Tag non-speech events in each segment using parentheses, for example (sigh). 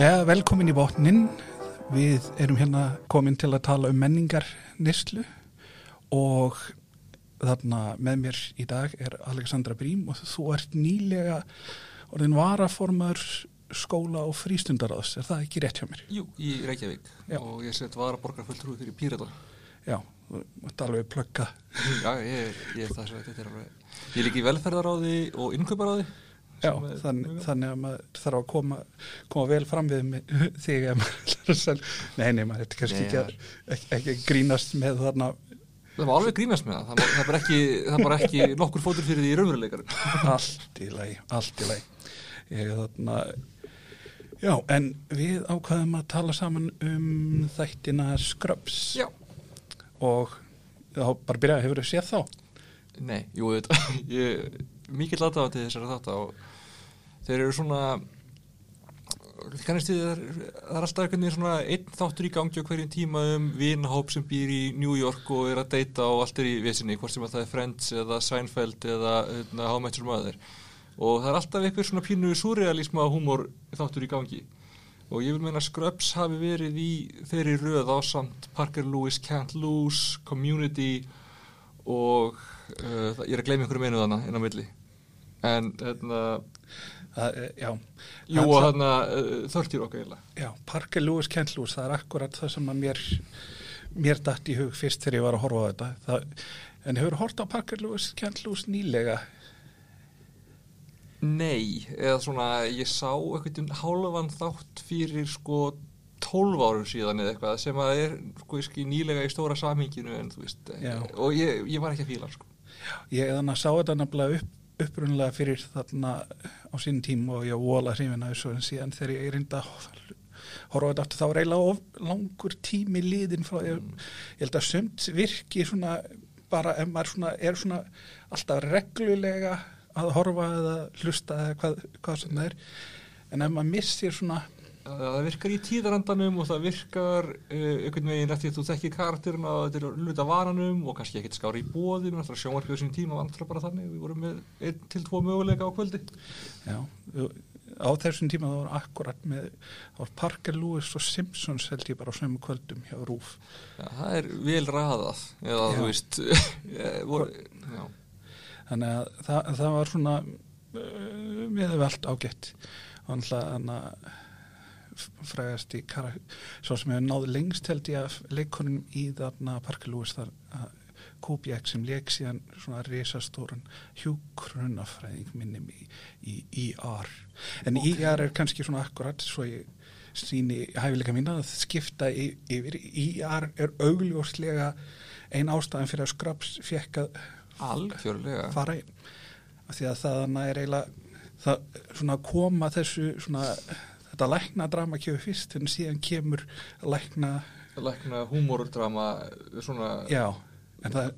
Já, velkomin í botnin. Við erum hérna komin til að tala um menningar nýslu og þarna með mér í dag er Alexandra Brím og þú ert nýlega orðin varaformar skóla og frístundaráðs. Er það ekki rétt hjá mér? Jú, í Reykjavík Já. og ég sett vara borgarfulltrúi fyrir Pírata. Já, þú ert alveg plögga. Já, ég ég er það sem þetta er alveg. Ég er líka í velferðaráði og innkauparáði. Já, er þann, þannig að maður þarf að koma, koma vel fram við mig, (laughs) þig maður að selja. Nei, nei, maður er kannski ekki, ekki, ekki grínast með þarna Það var alveg grínast með það. Það, var- er ekki, það er bara ekki nokkur fótur fyrir því í raunveruleikarum. allt í lagi, allt í lagi. Ég þarna, já, en við ákvaðum að tala saman um þættina Scrubs Já. og þá bara byrjaði, hefur þú séð þá? Nei, jú, þetta, (laughs) ég mikið lataði til þessari þátt og þeir eru svona kannast því það er, alltaf einhvern veginn svona einn þáttur í gangi á hverjum tíma um vinahóp sem býr í New York og er að deyta og allt er í vesinni, hvort sem að það er Friends eða Seinfeld eða hérna, How Much Your Mother. Og það er alltaf einhver svona pínu surrealisma húmor þáttur í gangi. Og ég vil meina að Scrubs hafi verið í þeirri röð á samt Parker Lewis Can't Lose, Community og uh, ég er að gleyma einhverju meinu þannig inn á milli. En hérna Það, eh, já, jú og hérna uh, 30 okkar eiginlega já, Parker Lewis Kent Lewis, það er akkurat það sem að mér, mér datt í hug fyrst þegar ég var að horfa á þetta. Það, en hefur hort á Parker Lewis Kent Lewis nýlega? Nei, eða svona ég sá eitthvað hálfan þátt fyrir sko 12 árum síðan eða eitthvað sem að er sko ég skil nýlega í stóra samhenginu en þú veist Já. og ég, ég var ekki að fíla sko Ég þannig að sá þetta nefnilega upp, upprunlega fyrir þarna á sín tím og ég vola hrifin að þessu en síðan þegar ég reynda horfa þetta aftur þá er eiginlega of langur tími liðin frá ég, ég held að sumt virki svona bara ef maður svona, er svona alltaf reglulega að horfa eða hlusta eða hvað, hvað sem það er. En ef maður missir svona Það það virkar í tíðarandanum og það virkar uh, einhvern veginn eftir að þú þekkir karakterina og þetta er hluta varanum og kannski ekkert skári í bóðinu, alltaf sjónvarpið á sín tíma alltaf bara þannig, við vorum með einn til tvo möguleika á kvöldi. já, á þessum tíma það var akkurat með það var Parker Lewis og Simpsons held ég bara á sömu kvöldum hjá Rúf Já, það er vel raðað, eða Já. þú veist, (laughs) eh, voru, þannig að það, það var svona uh, meðvelt ágætt og alltaf frægast í kara, svo sem hefur náð lengst held ég að leikonum í þarna Parker Lewis þar Kubiak sem leik síðan svona risastóran hjúkrunafræðing minnum í, í IR en Ok. IR er kannski svona akkurat svo ég síni hæfileika mína að skipta yfir IR er augljóslega ein ástæðan fyrir að Scrubs fekk að Algjörlega. fara inn af því að það er eiginlega það svona koma þessu svona þetta lækna drama kemur fyrst en síðan kemur lækna Lækna húmordrama, svona, já, það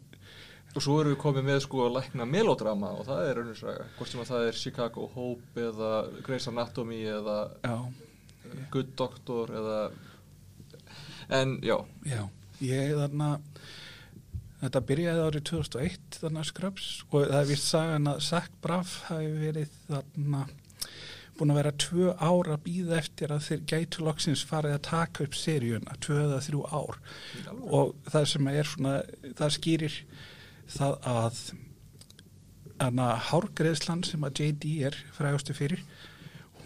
og svo erum við komið með sko að lækna melodrama og það er önnur saga, hvort sem að það er Chicago Hope eða Grey's Anatomy eða já, Good Doctor eða, en já, já, ég þarna þetta byrjaði árið 2001 þarna Scrubs og það er vist sagan að Zach Braff hafi verið þarna búin að vera tvö ár að býða eftir að þeir gætu loksins farið að taka upp seríuna, tvö eða þrjú ár. Og það sem er svona það skýrir það að hana hárgreðslan sem að JD er frægastu fyrir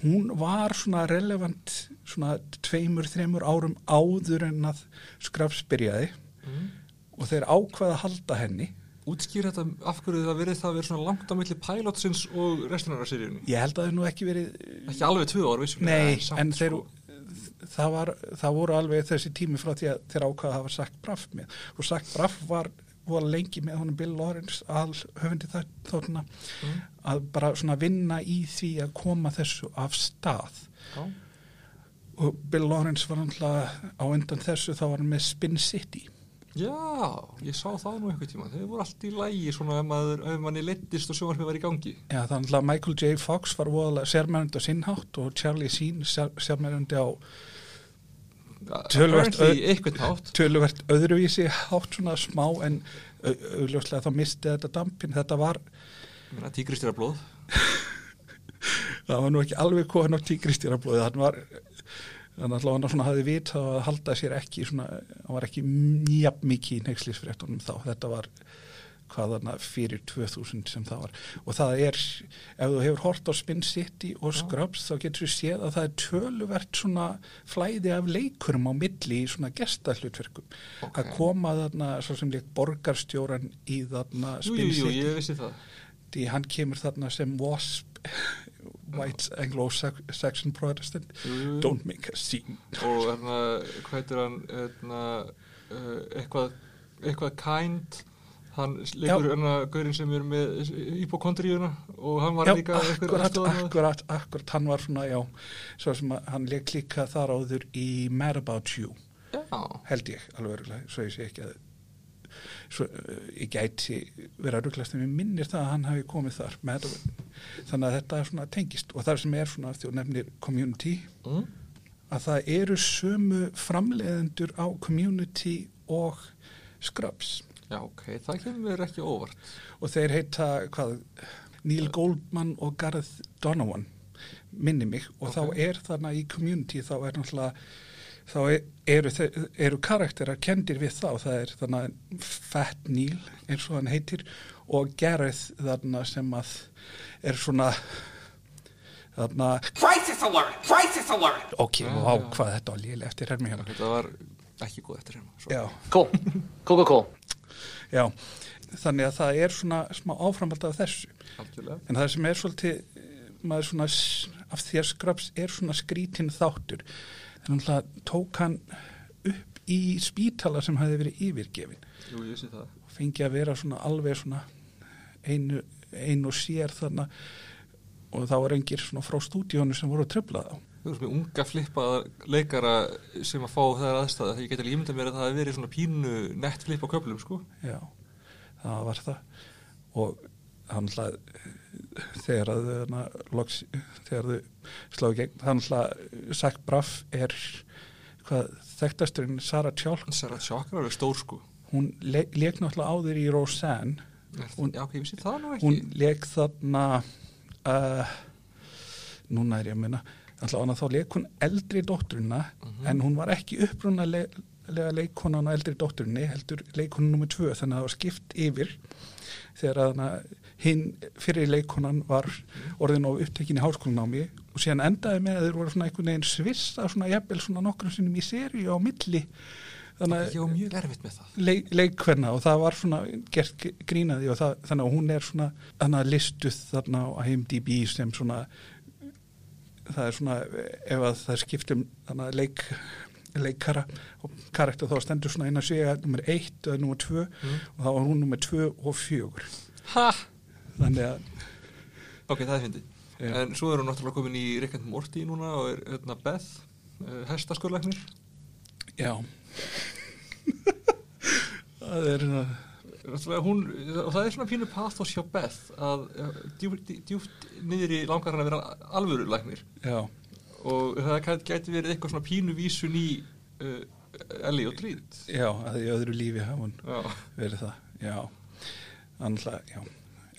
hún var svona relevant svona tveimur, þreimur árum áður en að Scrubs byrjaði. Mm. og þeir ákvaða að halda henni útskýr þetta af hverju það verið það verið svona langt á milli pilotsins og seríunni ég held að það nú ekki verið ekki alveg tvö ár vissum nei, samt, en þeir sko. það, var, það voru alveg þessi tími frá því að þeir ákvaða að hafa sagt Braff með og sagt Braff var, var lengi með honum Bill Lawrence al höfundi þáttuna mm. að bara svona vinna í því að koma þessu af stað Já. og Bill Lawrence var náttúrulega á undan þessu þá var hann með Spin City Já, ég sá það nú einhvern tíma. Þeir voru allt í lægi svona ef, maður, ef manni leittist og sjónvarpið var í gangi. Já, þannig að Michael J. Fox var voðalega sérmærandi á sinnhátt og Charlie Sheen sér- sérmærandi á Töluvert öðruvísi hátt svona smá en au- augljóslega þá misti þetta dampin þetta var, Tígristýra blóð. (laughs) það var nú ekki alveg komin á tíkristýrablóði, hann var þannig að hann svona hafði vit að halda sér ekki svona, hann var ekki mjög mikið í neykslisfréttunum þá, þetta var hvað þarna fyrir 2000 sem það var. Og það er, ef þú hefur hort á Spin City og Scrubs þá getur þú séð að það er töluvert svona flæði af leikurum á milli í svona gestahlutverkum. Ok. að koma þarna svo sem leik borgarstjóran í þarna Jú, Spin jú, jú, City. ég vissi það. Því hann kemur þarna sem wasp white Anglo-Saxon Protestant. Jú. don't make a scene. Og hérna, hvað heitir hann hérna, uh, eitthvað eitthvað kind hann leikur hérna gaurinn sem er með íbókondríuna og hann var Já, líka akkurat, aðstoðarmaður. akkurat, akkurat, hann var svona, já, svo sem að hann leik líka þar áður í Mad About You, Já, held ég, alveg svo ég sé ekki að, svo uh, ég gæti vera örgulegast en mér minnir það að hann hafi komið þar, About, þannig að þetta er svona tengist. Og það sem er svona, því þú nefnir community, mm. að það eru sömu framleiðendur á community og Scrubs. Já ok, það kemur ekki óvart. Og þeir heita hvað, Neil Goldman og Gareth Donovan minni mig. Og Ok. þá er þarna í community þá er náttúrulega þá er- eru, eru karakterar kendir við þá, það er þarna Fat Neil eins og hann heitir og Gareth þarna sem að er svona þarna, Crisis alert! Crisis alert! ok, Já, vá, já. hvað þetta var lélega eftir hermi hérna. þetta var ekki góð eftir hérna svo. Já, Cool. Cool, cool, cool. já, þannig að það er svona smá áframald af þessu algjörlega En það sem er svolítið, eh, maður svona, af því að skraps er svona skrítin þáttur. Þannig að tók hann upp í spítala sem hafi verið yfirgefin Jú, ég sé það. Og fengi að vera svona alveg svona einu, einu sér þarna. Og þá var engir svona frá stúdíónu sem voru að tröfla þá. Þú veist með unga flippaða leikara sem að fá þær aðstæða þegar ég get alveg ímynda mér að það hefði verið svona pínu nett flipp á köflum sko. Já, það var það. Og hann hlað þegar að þau slá í gegn, hann hlað Zach Braff er hvað þekktasturinn Sarah Chalk. Sarah Chalk er alveg stór sko. Hún le leik náttúrulega áður í Roseanne. Hún- Já, hún leik þarna uh, núna er ég að minna þá leik hún eldri dótturina Mhm. en hún var ekki upprunalega leikonan á eldri dótturinni heldur leikonan nummer tvö þannig að það var skipt yfir þegar að hinn fyrir leikonan var orðin á upptekinni háskólanámi og síðan endaði með að þeir voru svona einhvern veginn svissa svona jafnvel svona nokkrum sinnum í seríu á milli þannig að leik, leikkvenna og það var svona gert grínaði og það, þannig að hún er svona þannig að listuð þarna á IMDb sem svona það er svona ef að það skiptum þannig að leik leikara og karakter þá stendur svona inn að segja nummer eitt eða nummer tvö Mm. og þá var hún nummer tvö og fjögur Ha! Þannig að Ok, það er fyndið. En svo er hún náttúrulega komin í Rick and Morty núna og er hérna Beth uh, hestaskurlæknir já. (laughs) Það er uh, Náttúrulega hún, og það er svona pínu pathos hjá Beth að uh, djúpt, djúpt niður í langar hann að vera alvöru læknir. Já, og það gæti- verið eitthvað svona pínu vísun í uh, Ellie og Drít já, að í öðru lífi hafa hún verið það, já. Annað, já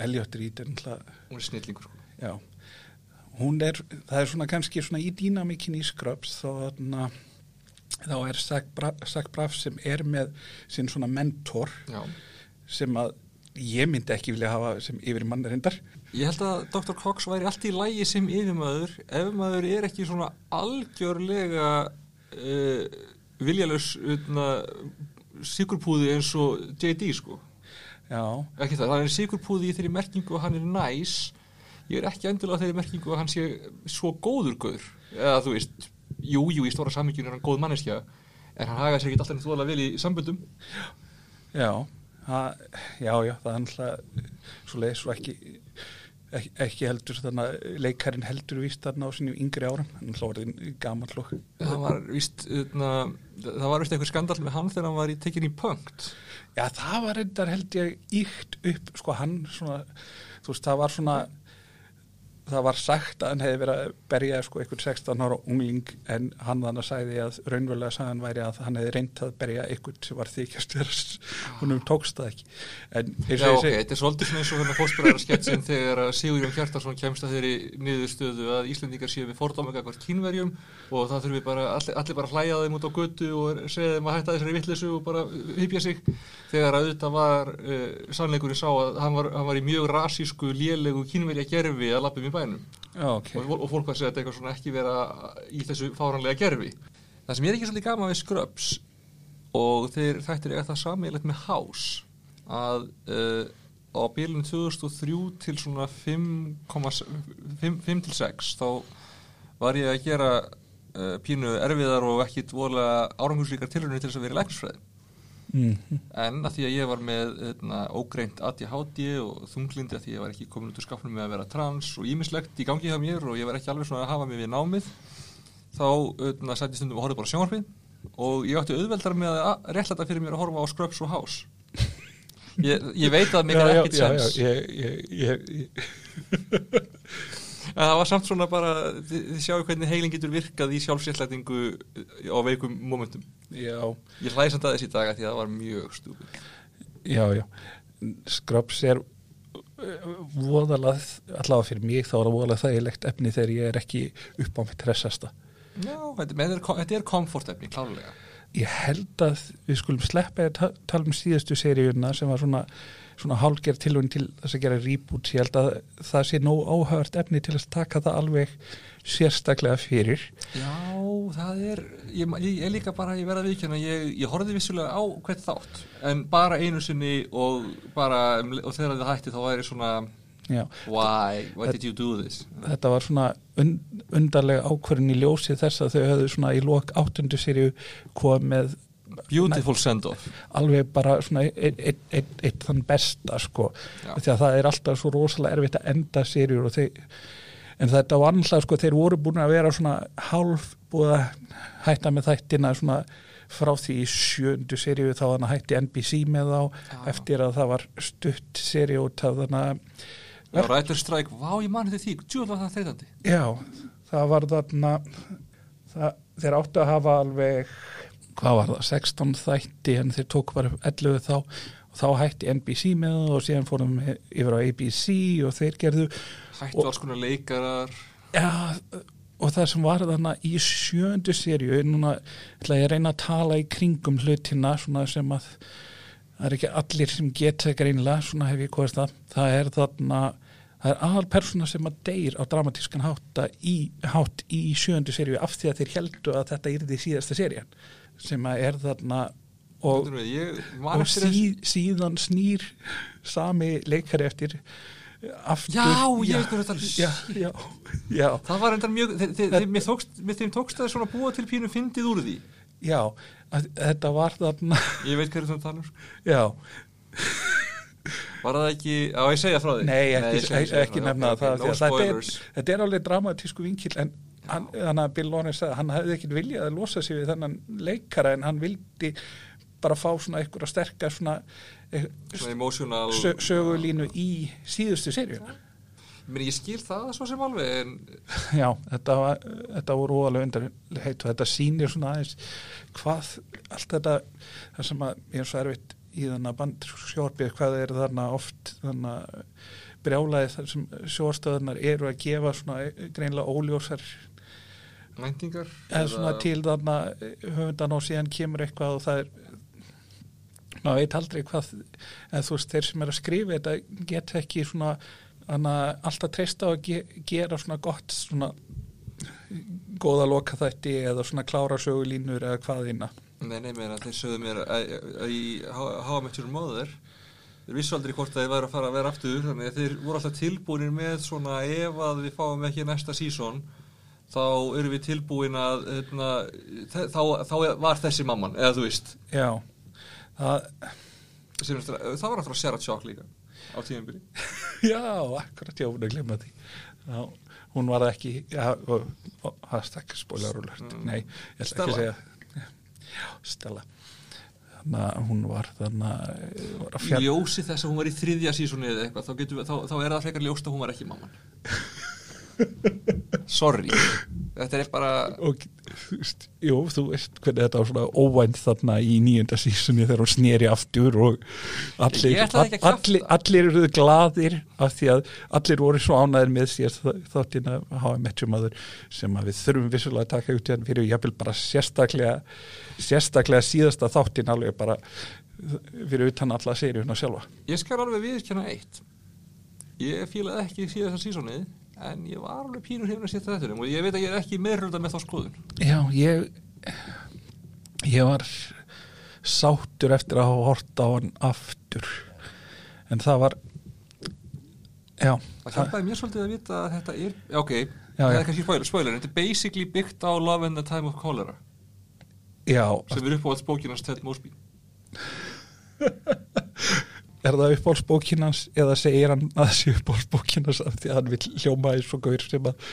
Elliot Reed er náttúrulega hún er snillingur sko. Já, hún er, það er svona kannski svona í dýnamikin í Scrubs þá, þarna, þá er Zach Braff, Zach Braff sem er með sinn svona mentor Já sem að ég myndi ekki vilja hafa sem yfir mannarindar. Ég held að Dr. Cox væri allt í lægi sem yfirmaður ef maður er ekki svona algjörlega uh, viljalös uh, sigurpúði eins og JD sko ekki það, það er sigurpúði í þeirri merkingu að hann er næs. Ég er ekki endilega þeirri merkingu að hann sé svo góður góður eða þú veist, jú, jú, í stóra sammyggjun er hann góð manneskja en hann haga sér ekki alltaf þóðlega vel í samböndum. Já, já, já, það er náttúrulega svo leið svo ekki, ekki, ekki heldur þannig að leikarinn heldur víst þarna á sínum yngri árum, hann hlóðin gaman hlokk. það var víst na, það var víst einhver skandal með hann þegar hann var í tekin í punkt Já, það var reyndar held ég íkt upp, sko hann svona, þú veist, það var svona það var sagt að hann hefði verið að berja sko einhvern 16 ára ungling en hann þannig að sagði að raunverulega sagðan væri að hann hefði reynt að berja einhvern sem var þykjast húnum tókst það ekki. En eins og ég segi þetta er svolítið eins og hérna fórspræðara sketsin þegar Sigurjón Hjartarsson kemst að þeirri niðurstöðu að Íslendingar séu við fordómega hvort kínverjum og það þurfi bara, allir, allir bara hlæja þeim út á götu og segja þeim að hætta þessari vittlesu og bara hypja sig. Þegar að auðvitað var uh, sannleikurinn sá að hann var, hann var í mjög að um bænum. Já, ok, og, og fólk var að segja þetta eitthvað svona ekki vera í þessu fáranlega gerfi það sem ég er ekki svolítið gaman við Scrubs og þeir þættir eiga það sammeilegt með House að uh, á bílun 2003 til svona 5,5 til 6 þá var ég að gera uh, pínu erfiðar og ekki voðalega árangurslíkar tilhörnir til þess að vera í læknisfræði mm, en að því að ég var með eitna, ógreint ADHD og þunglindi að því að ég var ekki komin út úr skapnum með að vera trans og ímislegt í gangi hjá mér og ég var ekki alveg svona að hafa mig við námið þá eitna, sætti stundum og horfði bara á sjónvarpið og ég átti auðveldar með að réttlæta fyrir mér að horfa á Scrubs og House. Ég, ég veit að mér er ekkit sens. ég, ég, ég, ég, en það var samt svona bara þið, sjáu hvernig heilin getur virkað í sjálfsréttlætingu á veikum momentum. Já, ég hlæði samt að þessi daga því að það var mjög stúpid. Já, já. Scrubs er uh, voðalega, allavega fyrir mig þá er það voðalega þægilegt efni þegar ég er ekki upp á mitt hressasta. Já, þetta, er, þetta er komfortefni, klárlega. Ég held að við skulum sleppa að ta tala um síðastu seríuna sem var svona, svona hálgerð tilvægn til þess að gera reboot. Ég held að það sé nóg áhört efni til að taka það alveg sérstaklega fyrir. Já, það er ég, ég er líka bara, ég verða að viðkjöna ég, ég horfði vissulega á hvert þátt en bara einu sinni og bara, um og þegar það hætti þá væri svona Já, why, why did you do this? Þetta var svona und, undarlega ákvörðin í ljósi þess að þau höfðu svona í lok áttundu seríu kom með beautiful send-off alveg bara svona eitt, eitt, eitt, þann besta sko Já. því að það er alltaf svo rosalega erfitt að enda þeir en þetta var annars sko þeir voru búin að vera svona hálf búið að hætta með þættina svona frá því í sjöndu seríu þá þannig að hætti NBC með þá Já. eftir að það var stutt af þannig að Já, Rætur Strike, vá ég mani þetta því djúvel var það þreytandi Já, það var þarna það, þeir áttu að hafa alveg hvað var það, 16 þætti en þeir tók bara upp 11 þá og þá hætti NBC með það og síðan fórum við yfir á ABC og þeir gerðu Hættu alls konar leikarar. Já, og það sem var þarna í sjöndu serju núna ætla ég að reyna að tala í kringum hlutina svona sem að það er ekki allir sem geta greinilega, svona hef ég komist það það er þarna það er aðal persóna sem að deyr á dramatískan hátta í, hátt í sjöndu seríu af því að þeir heldu að þetta yrði síðasta serían sem að er þarna og, og sí, síðan snýr sami leikari eftir aftur Já, er. já, já, já, Það var endar mjög, þe- þe- þe- mér tókst, mér tókst það svona búa til pínu fyndið úr því já að, þetta var þarna Ég veit hvað er það að tala um sko. já, Var það ekki, á ég segja frá því nei, ekki, segi- ekki, ekki nefna það ok, því no að spoilers. er, þetta er alveg dramatísku vinkil en hann, þannig að Bill Lawrence sagði að hann hefði ekki viljað að losa sig við þennan leikara en hann vildi bara fá svona einhverja sterkar svona eh, Svona emotional sö, sögulínu í síðustu seríuna Mér ég skil það svo sem alveg en (laughs) Já, þetta, var, þetta voru óalega undir heit og þetta sýnir svona aðeins hvað allt þetta það sem að ég er svo erfitt í þannig að band sjórfið hvað er þarna oft þannig að brjálaði þar sem sjórstöðunar eru að gefa svona greinlega óljósar væntingar eða svona til þarna höfundan og síðan kemur eitthvað og það er maður veit aldrei hvað en þú veist þeir sem er að skrifa þetta geta ekki svona alltaf treysta á að ge gera svona gott svona góða loka þætti eða svona klára sögulínur eða hvaðina Nei, nei, mér að þeir sögðu mér að, How I Met Your Mother þeir vissu aldrei hvort að þeir væri að fara að vera aftur þannig að þeir voru alltaf tilbúinir með svona ef að við fáum ekki næsta sísón þá erum við tilbúin að þe- þá, þá var þessi mamman, eða þú veist. Já. Það, sem, það var alltaf að Sarah Chalk líka á tíðanbyrji (laughs) já, akkurat já, hún er því. Já, hún var ekki og, hashtag spoilerulert Mm. nei, ég ætla ekki að segja já, Stella. Að hún var að að fjall ljósi þess að hún var í þriðja sísóni eða eitthvað þá, getum þá, þá er það frekar ljóst að hún var ekki mamman (laughs) sorry. Þetta er bara og jú, þú veist hvernig þetta var svona óvænt þarna í nýjunda sísunni þegar hún sneri aftur og allir, Ég kjafta. allir, allir eruðu gladir af því að allir voru svo ánæðir með sér þáttin að hafa mettjumadur sem við þurfum vissulega að taka út hann fyrir jafnvel bara sérstaklega sérstaklega síðasta þáttin alveg bara fyrir utan alla seríuna sjálfa. Ég skal alveg viðkjanna eitt. Ég fílaði ekki síðan þessa sísonið en ég var alveg pínur hefna sér þetta og ég veit að ég er ekki meðrölda með þá skoðun. Já, ég ég var sáttur eftir að hafa hort á hann aftur. En það var já, það hjálpaði mér svolítið að vita að þetta er ok, Já, það er kannski spoiler, spoiler þetta er basically byggt á Love and the Time of Cholera já. sem er upp á alls bókinans Ted Mosby (laughs) er það uppbólsbókinans eða segir hann að það sé uppbólsbókinans af því að hann vil hljóma í svo gaur sem að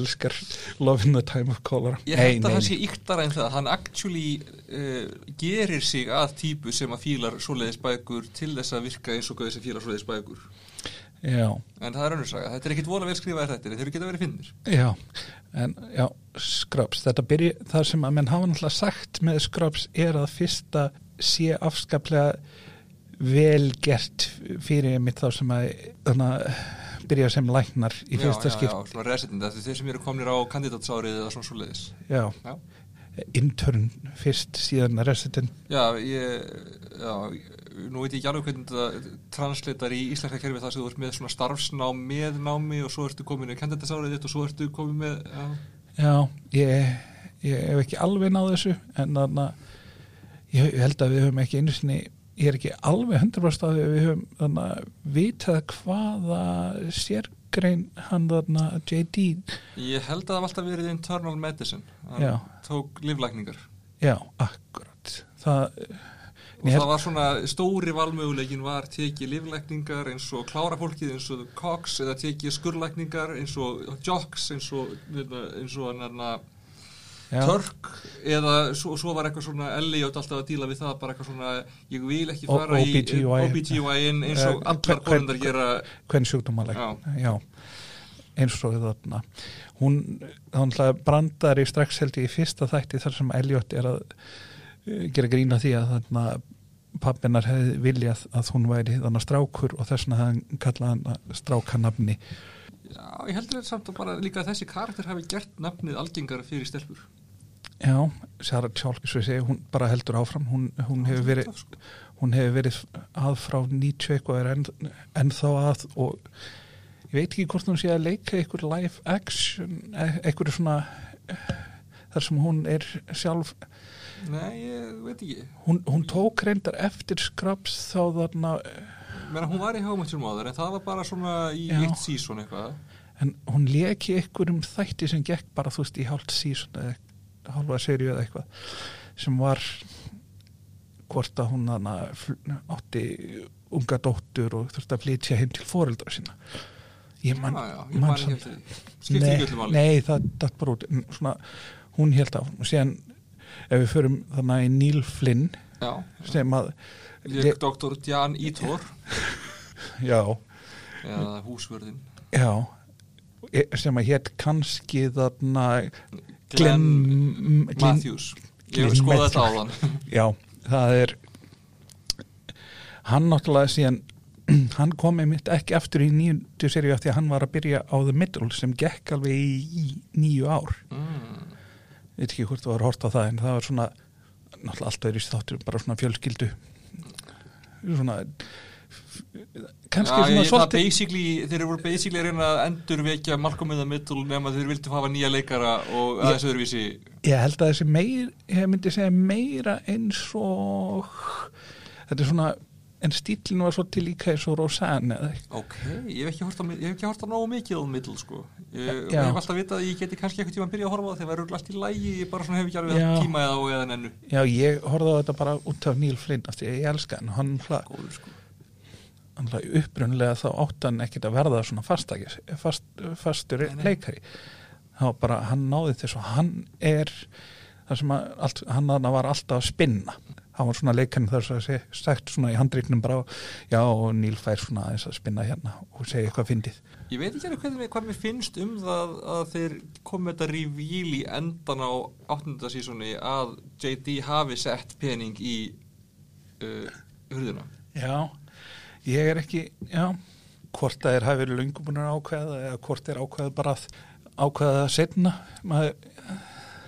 elskar Love in the Time of Cholera? Ég held að það sé yktara en það. Hann actually uh, gerir sig að típu sem að fílar svoleiðis bækur til þess að virka eins og gauði sem fílar svoleiðis bækur. Já, en það er önnur saga, þetta er ekkit vola vel skrifaðir þetta þeir eru geta verið finnir já. En já, Scrubs. Þetta byrja, það sem að menn hafa náttúrulega sagt með Scrubs er að fyrsta sé afskaplega vel gert fyrir mitt þá sem að þannig að byrja sem læknar í fyrsta já, já, skipt já, svona resident, þetta er þeir sem eru komnir á kandidatsáriðið eða svona svoleiðis. Já, já, intern fyrst síðan resident. Já, ég já, nú veit ég ekki alveg hvernig þetta translatar í íslenska kerfi það sem þú ert með svona starfsnám með námi og svo ertu komin í kandidatsáriðið þitt og svo ertu komin með já, Já, ég, ég hef ekki alveg náð þessu en þannig að ég held að við höfum ekki einu sinni ég er ekki alveg 100% að við höfum þannig að vitað hvaða sérgrein hann þannig að JD ég held að það haf alltaf verið internal medicine. Hann Já. tók livlækningar já, akkurat. Það, og það var svona stóri valmöguleikin var tekið livlækningar eins og klára fólkið eins og Cox eða tekið skurlækningar eins og Jocks eins og eins og hann já, Törk eða svo, svo var eitthvað svona Elliot alltaf að díla við það bara eitthvað svona ég vil ekki fara í OBGYN. Eins og Eh, allar konundar gera. hvern sjúkdómaleg. Eins og þarna. Hún, hún brandar í strax held ég í fyrsta þætti þar sem Elliot er að uh, gera grína því að þarna pappinar hefði viljað að hún væri þannig strákur og þess vegna hann kallaði hann strákanafni. Já, ég heldur þetta samt að bara líka þessi karakter hafi gert nafnið algengara fyrir stelpur já, ég segi, hún bara heldur áfram hún, hún, hefur verið, sko. hún hefur verið að frá 90 eitthvað er enn, ennþá að og ég veit ekki hvort hún sé að leika einhver live action e- einhver svona eh, þar sem hún er sjálf Nei, ég veit ekki hún, hún tók reyndar eftir Scrubs þá þarna Meina, hún var í hámættur máður en það var bara svona í Já. eitt sísón eitthvað en hún leki einhverjum þætti sem gekk bara þú veist í hálft sísón eða hálfa serju eða eitthvað sem var hvort að hún átti unga dóttur og þurfti að flytja heim til foreldra sína ég man, Já, já, ég man nei, nei, það datt bara út. Svona, hún held á og síðan ef við förum þarna í Neil Flynn Já, sem að Lék Dr. Jan Ítor. (laughs) Já, eða húsvörðin já. E- sem að hétt kannski þarna Glenn Matthews. Ég skoðað þetta á þann (laughs) já, það er hann náttúrulega síðan (clears throat) hann kom einmitt ekki aftur í nýjundu seríu af því að hann var að byrja á The Middle sem gekk alveg í, í nýju ár. Mm. veit ekki hvort þú var hort á það en það var svona náttúrulega alltaf er í þáttur bara svona fjölskyldu. Svona kannski Já, svona það svolítið basically, þeir eru basically að reyna að endur vekja Malcolm in the Middle nema þeir vildu hafa nýja leikara og aðeins öðruvísi. ég held að þessi meir ég myndi segja meira eins og þetta er svona en stílinn var svolítið líka eins og eitthvað. Ok, ég hef ekki hort á, ég hef ekki hort á nógu mikið á Middle sko. Ég, ég hef alltaf vitað að ég geti kannski eitthvað tíma að byrja að horfa það þegar verður allt í lægi ég bara svona hef ekki alveg tíma eða á eða nennu. Já ég horfði á þetta bara út af Neil Flynn að ég elska hann hann upprunlega þá átt hann ekkit að verða svona fastakis, fast, fastur Nei, nei. leikari þá bara hann náði þess að hann er það sem að allt, hann þarna var alltaf að spinna hann var svona leikarinn þar sem að sagt svona í handreiknum bara já og Níl fær svona að spinna hérna og segja eitthvað fyndið Ég veit ekki hvað, hvað mér finnst um það að þeir komið þetta revíl í endan á 8. sísoni að JD hafi sett pening í uh, hurðina. Já, ég er ekki, já, hvort það er hafi verið löngu búin að ákveða eða hvort er ákveða bara að ákveða það setna. Maður,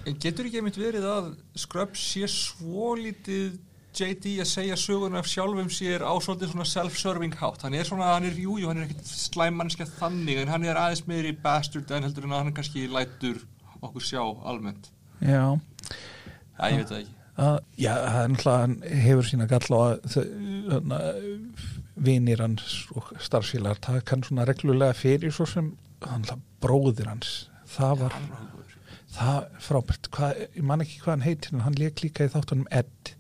En getur ekki einmitt verið að Scrubs sé svo lítið JD að segja söguna af sjálfum sér á svolítið svona self-serving hátt. Hann er svona, hann er, jú, jú, hann er ekkit slæmannskja þannig, en hann er aðeins meiri bastard en heldur en að hann kannski lætur okkur sjá almennt. já, Æ, ég veit það ekki. að, já, það hann hefur sína galla á að vinir hans og starfsfélagar taka hann svona reglulega fyrir svo sem hann bróðir hans. Það var, það frábært, hvað, ég man ekki hvað hann heitir en hann leik líka í þáttunum Ed.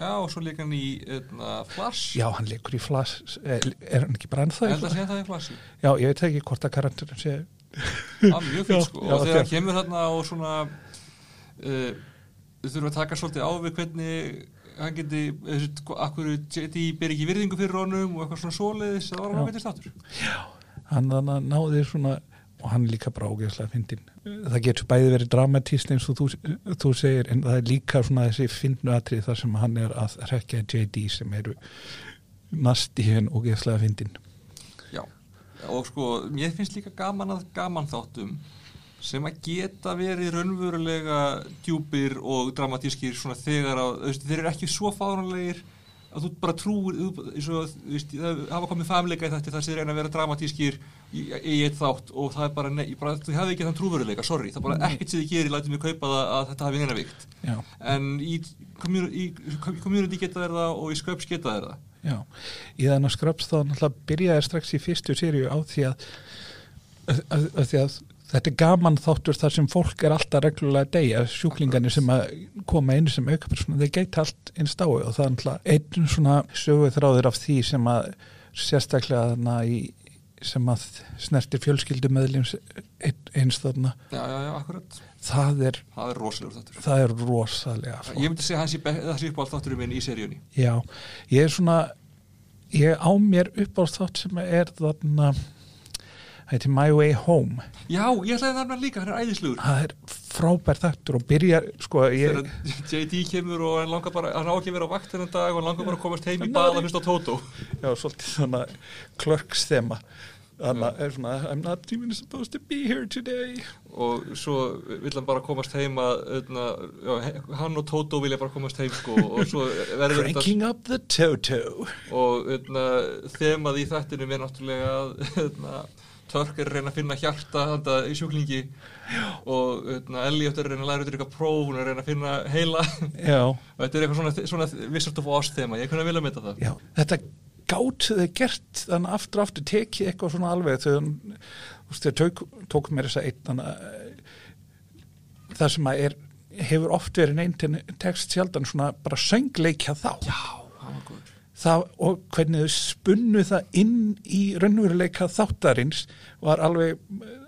Já, og svo líka hann í öðna, Flash. Já, hann leikur í Flash, er, er hann ekki bara ennþá Ég held að Flash? segja það í Flashi. Já, ég veit ekki hvort að karakterin sé Það er mjög Já, fyrir sko. já, og þegar hann kemur þarna og svona uh, við þurfum að taka svolítið á við hvernig hann geti, akkur JD ber ekki virðingu fyrir honum og eitthvað svona svoleiðis, það var hann Já. að veitir státur. hann þannig að náði svona og hann er líka bara ógeðslega fyndin það getur bæði verið dramatísn eins og þú, þú segir en það er líka svona þessi fyndnu atrið þar sem hann er að rekja JD sem eru nasti henn ógeðslega fyndin Já, og sko, mér finnst líka gaman að gaman þáttum sem að geta verið raunverulega djúpir og dramatískir svona þegar að, þú veist, þeir eru ekki svo fáránlegir að þú bara trúir þú- veist, það hafa komið famleika í þetta þar sem þeir reyna að vera dramatískir í, í eitt þátt og það er bara, nei, bara þú hefði ekki þann trúveruleika, sorry, það er bara ekkert sem þið gerir, lætum við kaupa það að þetta hafi neina vikt já, en í community, í community geta þeir það og í sköps geta þeir það. Já. Í þannig að skröps þá náttúrulega byrjaði strax í fyrstu seríu á því að, að, að því að þetta er gaman þáttur þar sem fólk er alltaf reglulega að deyja, sjúklingarnir sem að koma inn sem aukapersona, þeir geta allt einn stái og það er náttúrulega einn svona söguð þráður af því sem að sérstaklega þarna í sem að snertir fjölskyldu meðlums eins þarna, Já, já, já, akkurat, það er það er rosalegur þáttur. það er rosalega flott. Ég myndi segja hans í upp á þátturinn minn í seríunni. Já, ég er svona ég á mér upp á þátt sem er þarna heitir My Way Home. Já, ég ætlaði það nefnilega líka, hann er æðislugur það er frábær þáttur og byrjar sko, ég, Þegar JD kemur og hann langar bara hann á ekki að vera á vakt þennan dag og hann langar bara að komast heim í bað að hlusta á Tótó já, svolítið svona klörks þema þannig er svona I'm not even supposed to be here today. Og svo vill hann bara komast heim að öðna, já, he- hann og Tótó vilja bara komast heim sko og svo verður þetta Cranking up the Toto. Og öðna, þemað í þættinum er náttúrulega að öðna, Törk er að reyna að finna hjarta handa í sjúklingi og öðna, Elliot er að reyna að læra út í eitthvað próf hún er að reyna að finna heila. Og (laughs) þetta er eitthvað svona, svona Wizard of Oz þema, ég kunna vilja mynda það. Já, þetta gátu þau gert þannig aftur aftur tekið eitthvað svona alveg þegar þau tók, tók mér þess að þannig að það sem að er hefur oft verið neint text sjaldan svona bara söngleikja þá. Já, það var góður það, og hvernig þau spunnu það inn í raunveruleika þáttarins var alveg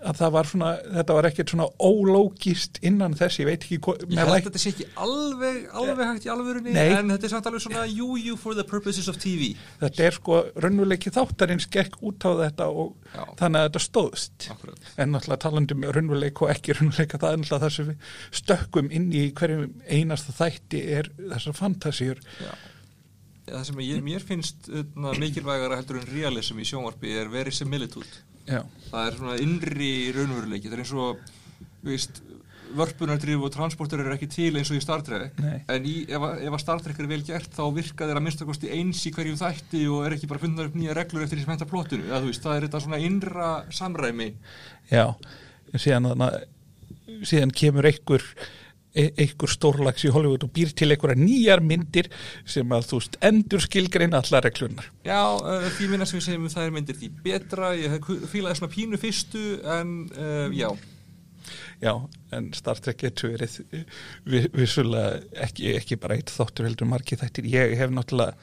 að það var svona, þetta var ekkert svona ólógist innan þess, ég veit ekki hvað, Ég held að þetta sé ekki alveg, alveg hægt í alvörunni Nei. en þetta er samt alveg svona you, you for the purposes of TV þetta er sko raunveruleiki þáttarins gekk út á þetta og Já. þannig að þetta stóðst Akkurat. en náttúrulega talandi um raunveruleik og ekki raunveruleika það er náttúrulega það sem við stökkum inn í hverjum einasta þætti er þessar fantasíur Já. Það sem ég, mér finnst uh, mikilvægara heldur en realism í sjónvarpi er verisimilitude já, það er svona innri raunveruleiki það er eins og þú veist, vörpunardrif og transporter eru ekki til eins og í Star Trek. Nei. en í, ef, að- ef að Star Trek er vel gert þá virka þeir að minnstakosti eins í hverjum þætti og er ekki bara fundar upp nýja reglur eftir því sem henta plottinu. Eða, þú veist, það er þetta svona innra samræmi. Já. Síðan, síðan kemur einhver einhver stórlags í Hollywood og býr til einhverja nýjar myndir sem að þú veist endur skilgreina allar reglunar Já, uh, því minna sem við segjum um þær myndir því betra, ég fílaði svona pínu fyrstu en uh, já. Já, en Star Trek getur verið vi- vissulega ekki, ekki bara eitt þáttur heldur margir þættir. Ég hef náttúrulega,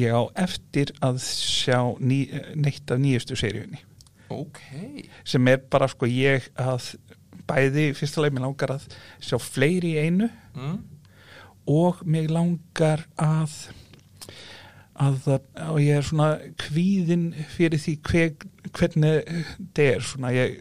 ég á eftir að sjá ný, neitt af nýjustu seríunni. Ok. Sem er bara sko ég að bæði fyrsta leið mér langar að sjá fleiri í einu. Mm. og mig langar að að það, og ég er svona kvíðin fyrir því hver, hvernig þetta er. Svona ég,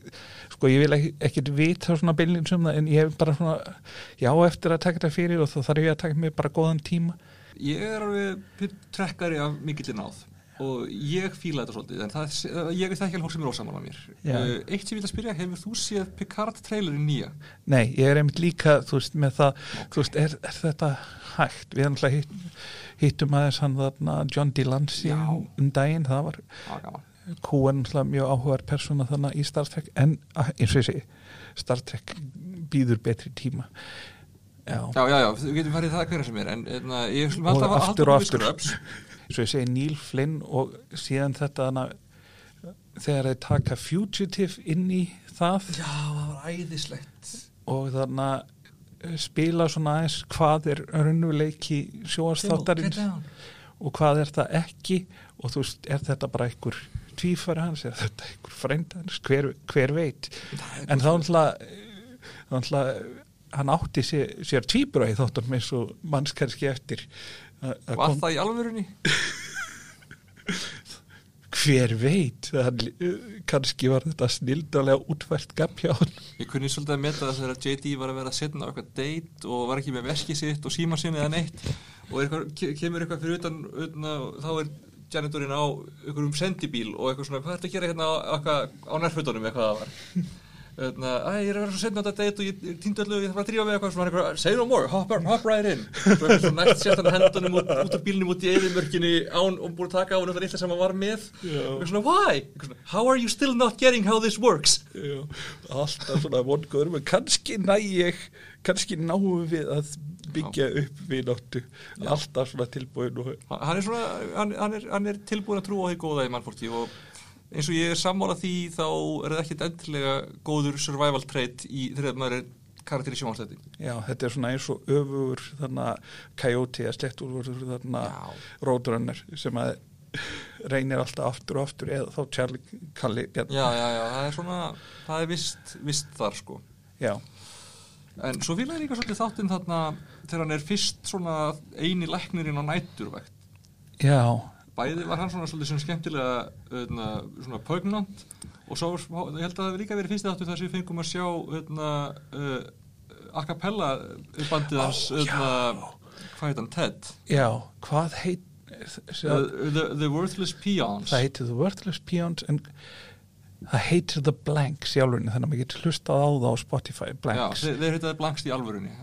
sko ég vil ekki, ekkert vita svona bylinn sem það en ég er bara svona já eftir að taka þetta fyrir og þá þarf ég að taka mig bara góðan tíma. Ég er alveg trekkari af mikillin áð og ég fíla þetta svolítið en það, ég er það ekki alveg sem er ósaman á mér Já. uh, Eitt sem ég vil að spyrja, hefur þú séð Picard trailerin nýja? Nei, ég er einmitt líka, þú veist, með það, þú veist, er, er þetta hægt? Við erum hitt, hittum aðeins hann þarna John Delancey um daginn, það var Já, gaman Kúan náttúrulega mjög áhugaður persóna þarna í Star Trek, en ah, eins og ég segi, Star Trek býður betri tíma. Já, Já, já, já, við getum farið það hverja sem er en, en uh, ég vil Og alltaf að aftur og aftur. Og ég segi Neil Flynn og síðan þetta hana, þegar þeir taka Fugitive inn í það. Já, það var æðislegt. Og þarna eh, spila svona aðeins hvað er raunveruleiki sjóastáttarins og hvað er það ekki. Og þú veist, er þetta bara einhver tvífari hans, er þetta einhver frænd hans, hver, hver veit? En þá náttúrulega þá náttúrulega hann átti sér, sér tvíbura í þáttunum eins og mannskærski eftir. að- að Var kom- það í alvörunni? (laughs) hver veit hann, kannski var þetta snildalega útvært hann Ég kunni svolítið að meta þess að JD var að vera að setna á eitthvað date og var ekki með veski sitt og síma sinni eða neitt og eitthvað, ke- kemur eitthvað fyrir utan, utan þá er janitorinn á einhverjum sendibíl og eitthvað svona, hvað er þetta að gera hérna á, eitthvað, á nærfötunum? eitthvað það var Öðna, Æ, ég er að vera svo setna á þetta date og ég týndi öllu og ég þarf að drífa með eitthvað. Svona eitthvað, say no more, hop, hop right in. Svo eitthvað svona næst sett hann hendunum út, út af bílnum út í eðimörkinni án og búin að taka á hann þetta litla sem hann var með. Eitthvað svona, why? Eitthvað svona, how are you still not getting how this works? Já, alltaf svona vongur en kannski næ ég kannski náum við að byggja upp við náttu alltaf svona tilbúin og hann er, hann, hann, er, hann er tilbúin að trúa á því góða í mannfórti og eins og ég er sammála því þá er það ekkit endilega góður survival trait í þegar maður er karakter í sjónvarsleiti já, þetta er svona eins og öfugur þarna Coyote eða slettur þarna. Roadrunner sem að reynir alltaf aftur og aftur eða þá Charlie Kalli Bjarn já, já, já, það er svona það er vist, vist þar sko. Já, en svo vil ég líka svolítið þáttinn þarna þegar hann er fyrst svona eini læknirinn á næturvægt já, bæði var hann svona svolítið sem skemmtilega öðna, svona poignant og svo ég held að það hefur líka verið fyrst þáttu þar sem við fengum að sjá öðna, uh, a cappella bandið hans öðna, hvað heit hann, Ted? Já, hvað heit uh, the, the Worthless Peons. Það heitir The Worthless Peons en það heitir The Blanks í álunni þannig að maður getur hlustað á það á Spotify Já, Blanks. þeir, þeir heitaði blankst í alvörunni.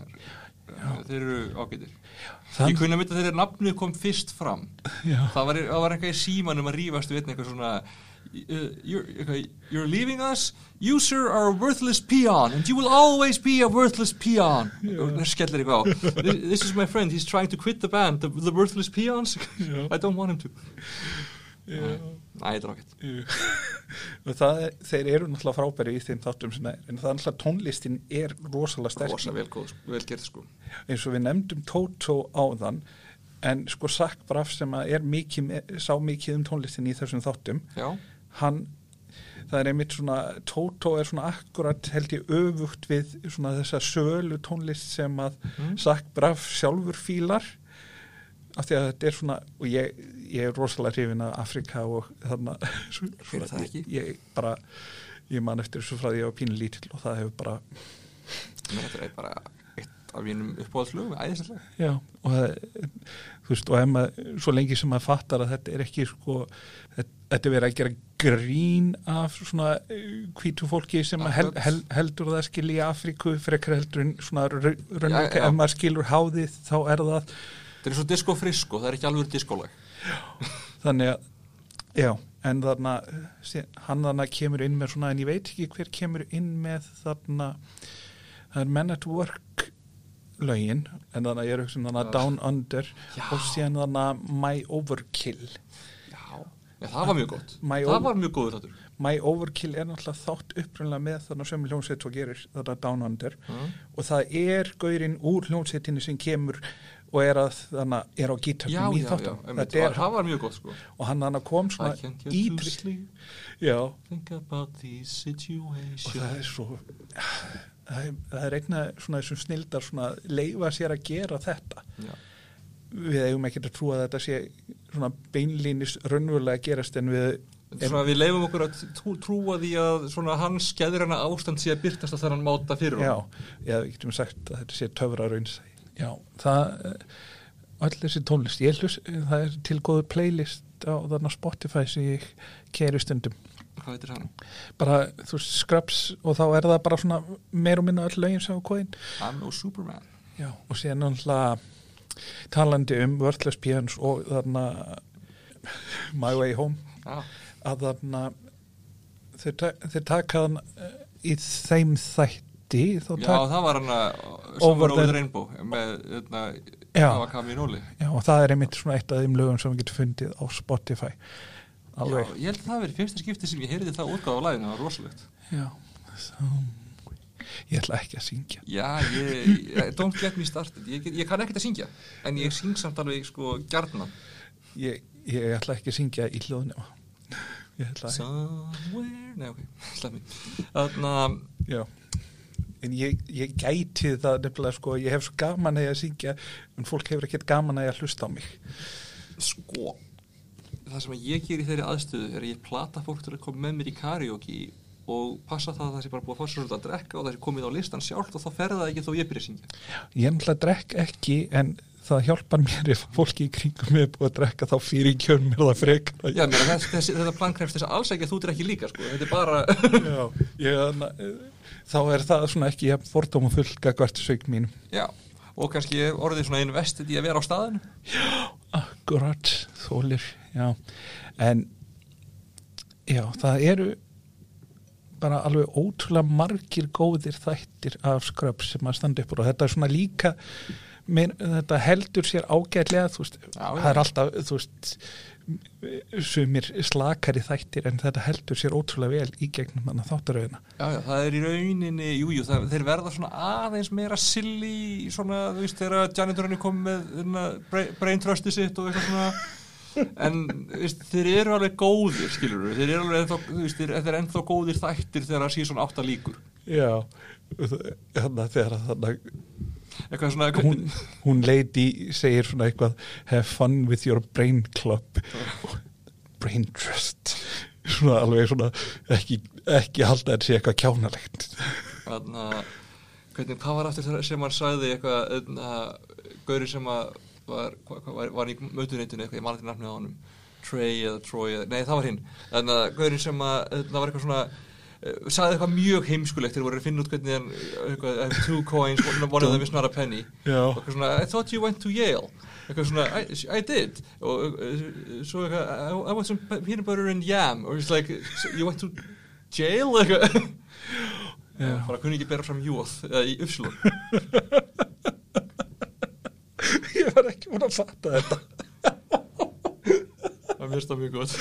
Þeir eru ágætir Þann- ég kunni að mynda þegar nafnið kom fyrst fram. Já, það var, það var eitthvað í símanum að rífast við einn eitthvað svona uh, you're, you're leaving us? You sir are a worthless peon and you will always be a worthless peon. Og það skellir eitthvað á. This, is my friend, he's trying to quit the band the, the worthless peons. (laughs) I don't want him to. Æ, (laughs) það, þeir eru náttúrulega frábæri í þeim þáttum sem er, en það er náttúrulega tónlistin er rosalega sterk. Rosa vel, góð, vel gert sko. Eins og við nefndum Toto áðan en sko Sack Braff sem er mikið, sá mikið um tónlistin í þessum þáttum já, hann það er einmitt svona, Toto er svona akkurat held ég öfugt við svona þessa sölu tónlist sem að Mm. Sack Braff sjálfur fílar af því að þetta er svona og ég, ég er rosalega hrifin af Afrika og þarna (laughs) ekki? ég, ég bara ég man eftir þessu frá því að ég var pínu lítill og það hefur bara þetta er bara eitt af mínum uppáhaldslögum æðislega og það, þú veist, og maður, svo lengi sem maður fattar að þetta er ekki sko, þetta, er verið að gera grín af svona eh, hvítu fólki sem hel, hel, heldur það skilji í Afríku frekar heldur en svona já. ef maður skilur háðið þá er það þetta er svo disco frisko, það er ekki alveg diskolag þannig að, já, en þarna, hann þarna kemur inn með svona, en ég veit ekki hver kemur inn með þarna, það er Men at Work lögin, en þannig að ég er hugsa um þarna Já. Down Under Já. og síðan þarna My Overkill já, já það var mjög gott My það var mjög góður þáttur My Overkill er náttúrulega þátt upprunlega með þarna sömu hljómsveit og gerir þarna Down Under mm. og það er gaurinn úr hljómsveitinni sem kemur og er að þannig er á já, gítarnum í þáttum það var mjög gott sko. Og hann þannig kom svona ítri sleep. Já, think about these og situations það er svo það er, það er einna svona þessum snildar svona leifa sér að gera þetta. Já, við eigum ekki að trúa að þetta sé svona beinlínis raunverulega að gerast en við svona, við leifum okkur að trú, trúa því að svona hans skeðrana ástand sé að byrtast að þannig máta fyrir já, honum. já, við getum sagt að þetta sé töfra raunsæ já, það öll þessi tónlist, ég hlust það er til góðu playlist á þarna Spotify sem ég keri stundum Hvað veitir hann? bara, þú veist, Scrubs og þá er það bara svona meir og minna öll lögin sem á kóðin I'm no Superman. Já, og síðan náttúrulega talandi um Worthless Pians og þarna My Way Home Já, að þarna þeir, ta þeir taka hann eh, í þeim þætti þá já það var hann að Over the- Rainbow með, hérna, Já. það var Kami Nóli. já, og það er einmitt svona eitt af þeim lögum sem við getum fundið á Spotify Já, alveg ég held að það verið fyrsta skipti sem ég heyrði það útgáð á læginu, það var rosalegt. já, svo, ég ætla ekki að syngja Já, ég, ég don't get me started, ég, ég kann ekkert að syngja, en ég syng samt alveg sko gjarnan. ég, ég ætla ekki að syngja í ekki Somewhere, nei ok, slepp mér. Þannig að, Já, en ég, ég gæti það nefnilega sko, ég hef svo gaman að ég að syngja en fólk hefur ekkert gaman að ég að hlusta á mig. sko, það sem ég ger í þeirri aðstöðu er að ég plata fólk til að koma með mér í karaoke og passa það að það sé bara búið að fá svolítið að drekka og það sé komið á listan sjálft og þá fer það ekki þó ég byrja að syngja. Ég nefnilega drekk ekki en það hjálpar mér ef fólki í kringum mig er búið að drekka þá fyrir kjörn mér það frekar. Já, mér, þess, þessi, þetta plan krefst þess að alls ekki að þú drekki líka, sko, þetta er bara, Já, ég, þá er það svona ekki fordóma full gagvart sög mínum. já, og kannski orðið svona investið í að vera á staðinu. Akkurat, þólir, já. En, já, það eru bara alveg ótrúlega margir góðir þættir af skröp sem að standa upp úr og þetta er svona líka Meir, þetta heldur sér ágætlega þú veist, Já, það er alltaf þú veist, sumir slakari þættir en þetta heldur sér ótrúlega vel í gegnum þannig þáttaröðina. Já, já, það er í rauninni, jú, jú, þeir verða svona aðeins meira silly, svona, þú veist, þegar janitorinn er komið með hérna, trustið sitt og eitthvað svona, en, þú veist, þeir eru alveg góðir, skilur við, þeir eru alveg ennþá, þú veist, þeir, eru ennþá góðir þættir þegar það sé svona átta líkur. Já, þannig að þegar þannig Eitthvað svona, hún, hún lady segir svona eitthvað have fun with your brain club. Brain trust. Svona alveg svona ekki, ekki halda þetta sé eitthvað kjánalegt. Þannig að, hvernig, hvað var aftur þegar sem hann sagði eitthvað, að, gauri sem að var, hva, var, var í mötuneytinu eitthvað, ég man ekki nafnið á honum, Trey eða Troy, eða, nei það var hinn, þannig að gauri sem að, það var eitthvað svona, sagði eitthvað mjög heimskulegt þegar voru að finna út hvernig hann, eitthvað, I have two coins, one of them is not a penny, og svona, I thought you went to Yale, svona, I, I did, og uh, svo eitthvað, I, want some peanut butter and yam, or it's like, you went to jail, eitthvað, bara kunni ekki bera fram jóð eða í uppslun (laughs) ég var ekki búin að fatta þetta. Það er mér stað mjög gott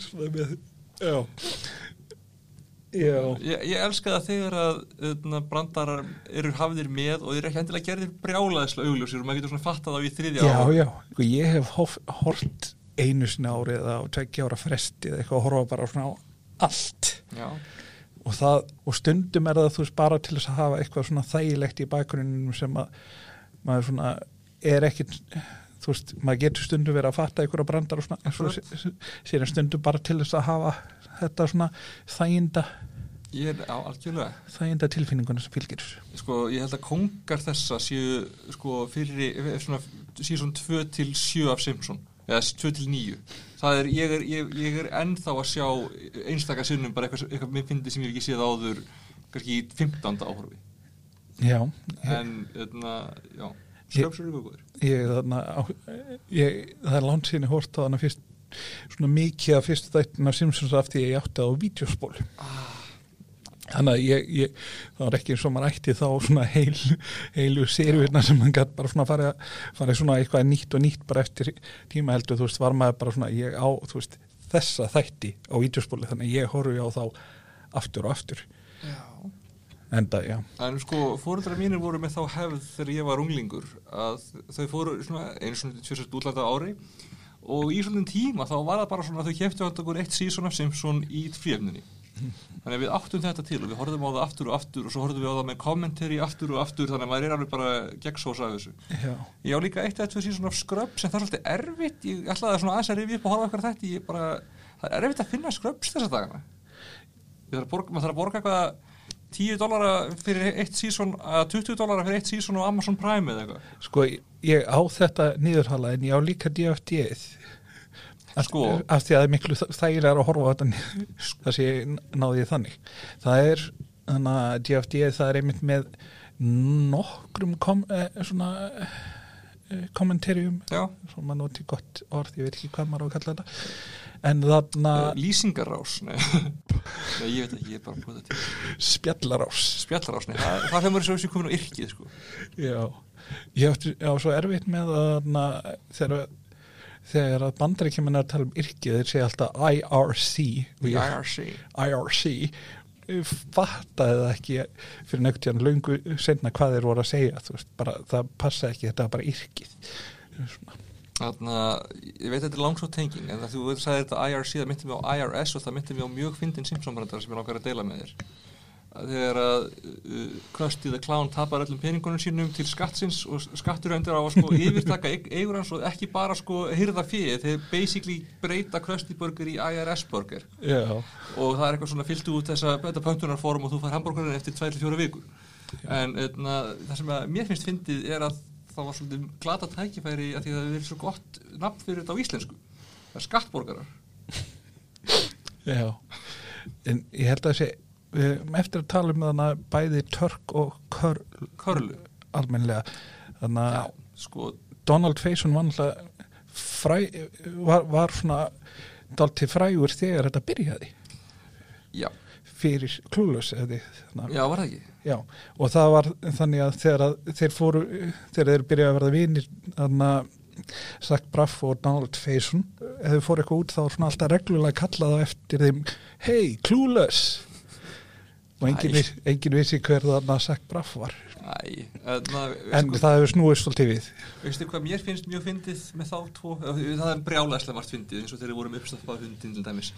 svona með já já ég, ég elska það þegar að öðna, brandarar eru hafðir með og þeir eru ekki endilega gerðir brjálaðislega augljósir og maður getur svona fattað á í þriðja já ár. já Sko, ég hef hort einu sinni árið eða tveggja ára fresti eða eitthvað að horfa bara svona á allt já. og, það, og stundum er það þú veist bara til þess að hafa eitthvað svona þægilegt í bakgrunninum sem að maður svona er ekkit þú veist, maður getur stundum verið að fatta einhverja brandar og svona, en svo Akkurat. sé- síðan stundum bara til þess að hafa þetta svona þæginda ég er á algjörlega þæginda tilfinninguna sem fylgir sko ég held að kongar þessa séu sko fyrir svona síðan 2 til 7 af Simpson eða 2 til 9 það er, ég er, ég, ég er ennþá að sjá einstaka sinnum bara eitthvað, eitthvað mér fyndi sem ég ekki séð áður kannski í 15. áhorfi já, en þarna, já, skröpsur eru góður. ég, þarna, á, ég það er langt síðan ég hort á þarna fyrst svona mikið af fyrstu Simpsons af því að ég átti á vídeospól þannig að ég, ég það var ekki eins og maður ætti þá svona heil, heilu sériuirna sem mann gætt bara svona farið fari svona eitthvað nýtt og nýtt bara eftir tíma heldur, þú veist, var maður bara svona ég á, þú veist, þessa þætti á vídeospóli þannig að ég horfi á þá aftur og aftur. Já. Enda, já En sko, fóreldrar mínir voru með þá hefð þegar ég var unglingur að þau fóru svona einu svona tjóðsett útlanda ári og í svona tíma þá var það bara svona að þau keftu að okkur eitt season af Simpson í fríöfninni. Þannig að við áttum þetta til og við horfðum á það aftur og aftur og svo horfðum við á það með kommentari aftur og aftur þannig að maður er alveg bara gegnsós af þessu. Já, Ég á líka eitt eða tvö season af Scrubs en það er svolítið erfitt, ég ætlaði svona aðeins að rifja upp og horfa eitthvað þetta, ég bara, það er erfitt að finna Scrubs þessa dagana. Að borga, maður þarf að borga eitthvað 10 dólara fyrir eitt sísón að 20 dólara fyrir eitt sísón á Amazon Prime eða eitthvað. sko, ég á þetta niðurhala en ég á líka DFD-ið Sko. af því að það er miklu þægilega að horfa á þetta það sé ég náði þannig það er, þannig að DFD það er einmitt með nokkrum kom, eh, svona eh, kommentarjum Já, svo maður noti gott orð, ég veit ekki hvað maður á að kalla þetta en þarna uh, lýsingarás, nei. (laughs) nei, ég veit ekki, ég er bara búið þetta til. spjallarás Spjallarás, nei, það, það fyrir svo sem komin á yrkið, sko. já, ég átti á svo erfitt með að þarna, þegar þegar að bandaríkjumenn er að tala um yrkið þeir segja alltaf IRC IRC. IRC fattaði það ekki fyrir nögt hérna löngu senna hvað þeir voru að segja veist, bara, það passa ekki, þetta var bara yrkið Svona. Þannig að, ég veit þetta er langsótt tenging, en það þú sagði þetta IRC, það myndi mig á IRS og það myndi mig á mjög fyndin Simpson-brandara sem ég langar að deila með þér. Að Þegar að uh, Krusty the Clown tapar öllum peningunum sínum til skattsins og skattur endur á að sko (laughs) yfirtaka eig- eigur hans og ekki bara sko hyrða fyrir, þeir basically breyta Krusty Burger í IRS Burger. Já, og það er eitthvað svona fylgtu út þessa betta pöntunarform og þú fær hambúrgarinn eftir 2-4 vikur. En etna, það sem að mér finnst fyndið er að það var svolítið glata tækifæri að því að það er svo gott nafn fyrir þetta á íslensku. Það er skattborgarar. Já. En ég held að sé við höfum eftir að tala um þannig bæði törk og kör, Körlu, almennlega þannig að sko Donald Faison var var, var svona dálti frægur þegar þetta byrjaði. Já, fyrir klúlus að já, var það ekki? Já, og það var þannig að þegar að þeir fóru, þegar þeir byrjaði að verða vinir, þannig að Zach Braff og Donald Faison, ef þau fóru eitthvað út þá var svona alltaf reglulega kallað á eftir þeim, hey, clueless! Og engin, viss, engin vissi hver þannig að Zach Braff var. Æ, etna, En það hefur snúist svolítið við. veistu hvað mér finnst mjög fyndið með þá tvo, það er brjálæslega margt fyndið eins og þeir vorum uppstafað hundin til dæmis.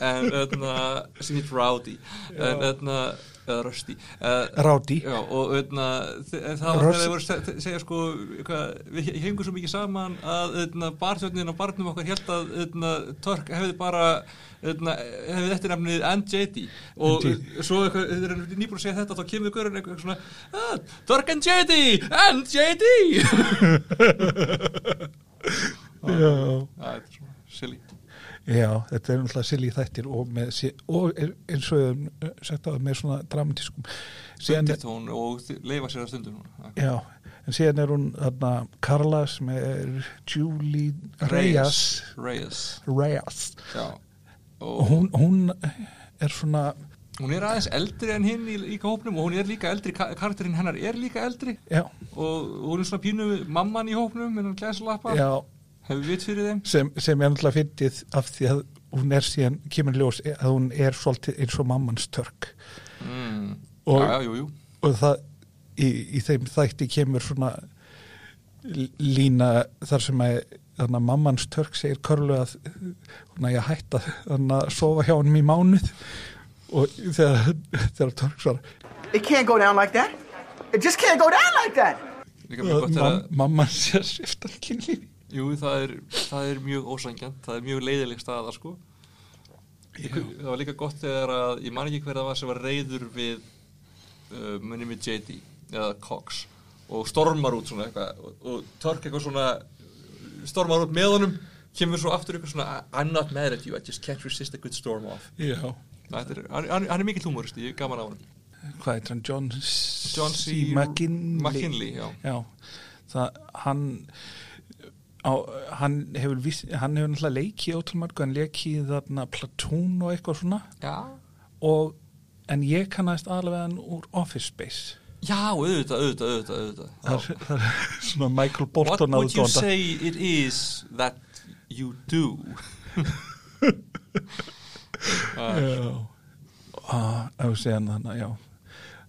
En etna, sem heit Rowdy en etna, eða Rusty uh, Rádi. Já, og öðna, það var þegar þeir voru að se- segja sko, hvað, við hengum svo mikið saman að öðna, barþjóðnin og barnum okkar held að öðna, Tork hefði bara öðna, hefði eftir nefnið and JD og NJD. svo eitthvað, þeir eru nýbúin að segja þetta þá kemur görun eitthvað svona ah, Tork and JD, and (laughs) JD Já. Það er svona silly Já, þetta er náttúrulega silly þættir og, með, og eins og sagt að með svona dramatískum. Undirtón og leyfa sér að stundum svona. Já, en síðan er hún þarna Karla sem er Julie Reyes. Reyes. Reyes. Já. Og og hún, hún er svona hún er aðeins eldri en hinn í líka hópnum og hún er líka eldri, ka- karakterinn hennar er líka eldri. Já, og hún er svona pínu mamman í hópnum en hún glæslappa, já, hefur vit fyrir þeim sem, sem er náttúrulega fyndið af því að hún er síðan kemur ljós að hún er svolítið eins og mammans törk mm. Og- já, já, jú, jú og það í, í þeim þætti kemur svona lína þar sem að þannig að mammans törk segir Körlu að hún að ég hætta þannig að sofa hjá hann í mánuð og þegar, þegar törk svar It can't go down like that. It just can't go down like that. mjög mamman sé sviftan kynlífi jú, það er, það er mjög ósangjant það er mjög leiðileg staða, sko. Það var líka gott þegar að ég man ekki hver það var sem var reyður við uh, munni með JD eða Cox og stormar út svona eitthvað og, og törk eitthvað svona stormar út með honum kemur svo aftur eitthvað svona I'm not mad at you, I just can't resist a good storm off. Já, Þetta er, hann, hann er mikill humorist, ég er gaman á hann hvað heitir hann? John, John C. McKinley, McKinley, já. já. Það, hann á, hann hefur hann hefur náttúrulega leikið ótrúmargu, hann leikið þarna Platoon og eitthvað svona. Já, og, en ég kannast alveg hann úr Office Space. Já auðvitað, auðvitað, auðvitað, auðvitað. það er, það er svona Michael What Bolton would you say it is that you do? (laughs) já, ah, ef við segja hann þannig, já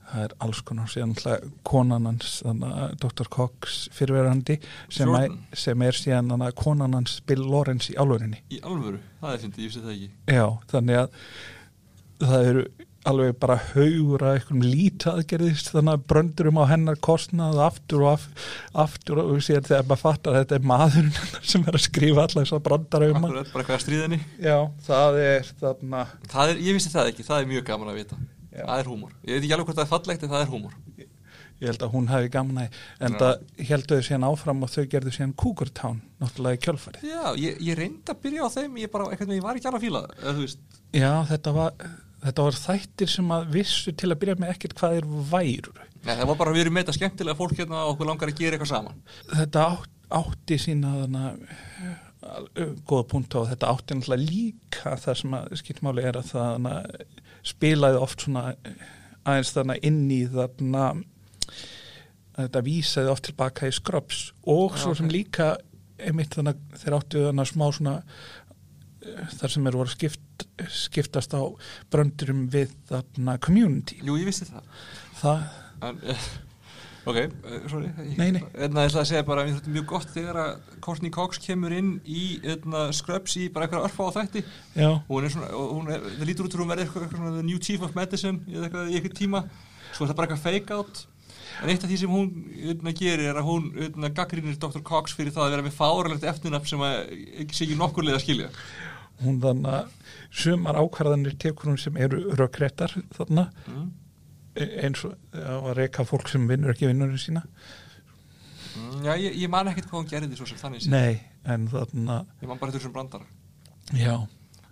það er alls konar síðan náttúrulega konan hans þannig að Dr. Cox fyrirverandi sem, sem er síðan þannig að konan hans Bill Lawrence í álfurinni Í alvöru, það er fyndið, ég vissi það ekki. Já, þannig að það eru alveg bara haugur að einhverjum lítaðgerðist þannig að bröndurum á hennar kostnað aftur og af, aftur og síðan þegar maður fattar að þetta er maðurinn sem er að skrifa alla þess að brandara um hann Akkurat, bara hvað að stríðinni já, það er þarna það er, Ég vissi það ekki, það er mjög gaman að vita Já. Það er húmor, ég veit ekki alveg hvort það er fallegt en það er húmor. Ég held að hún hafi gaman að en það heldur þau síðan áfram og þau gerðu síðan Cougar Town náttúrulega í kjölfarið. Já, ég, ég reyndi að byrja á þeim ég bara, ég var ekki alveg að fíla það, já, þetta var þetta var þættir sem að vissu til að byrja með ekkert hvað þeir væru. Nei, það var bara að við erum með þetta skemmtilega fólk hérna og okkur langar að gera eitthvað saman. Þetta átt, átti sína þannig góða punkt á þetta átti náttúrulega líka það sem að skiptmáli er að það spilaði oft svona eh, aðeins þannig inn í þarna að þetta vísaði oft tilbaka í skröps og svo sem líka einmitt þannig að þeir áttu þannig smá svona eh, þar sem eru voru skipt, skiptast á bröndurum við þarna community. Jú, ég vissi það. Það, eh, Ok, eh, sorry Nei, nei. Það ætla að segja bara að þetta er mjög gott þegar að Courtney Cox kemur inn í eitna, Scrubs í bara eitthvað örfa á þætti já, og hún er svona, hún er, það lítur út að hún verði eitthvað, svona the new chief of medicine eða eitthvað í eitthvað tíma svo er það bara eitthvað fake out en eitt af því sem hún eitna, gerir er að hún eitna, gaggrínir Dr. Cox fyrir það að vera með fáralegt eftirnafn sem að ekki sé ekki nokkur leið að skilja hún þannig að sumar ákvarðanir tekur hún sem eru rökréttar þarna mm. Eins og að reyka fólk sem vinnur ekki vinnurinn sína. Mm, Já, ég, ég man ekkert hvað hún gerði svo sem þannig sé nei, en þarna ég man bara þetta sem brandara. Já,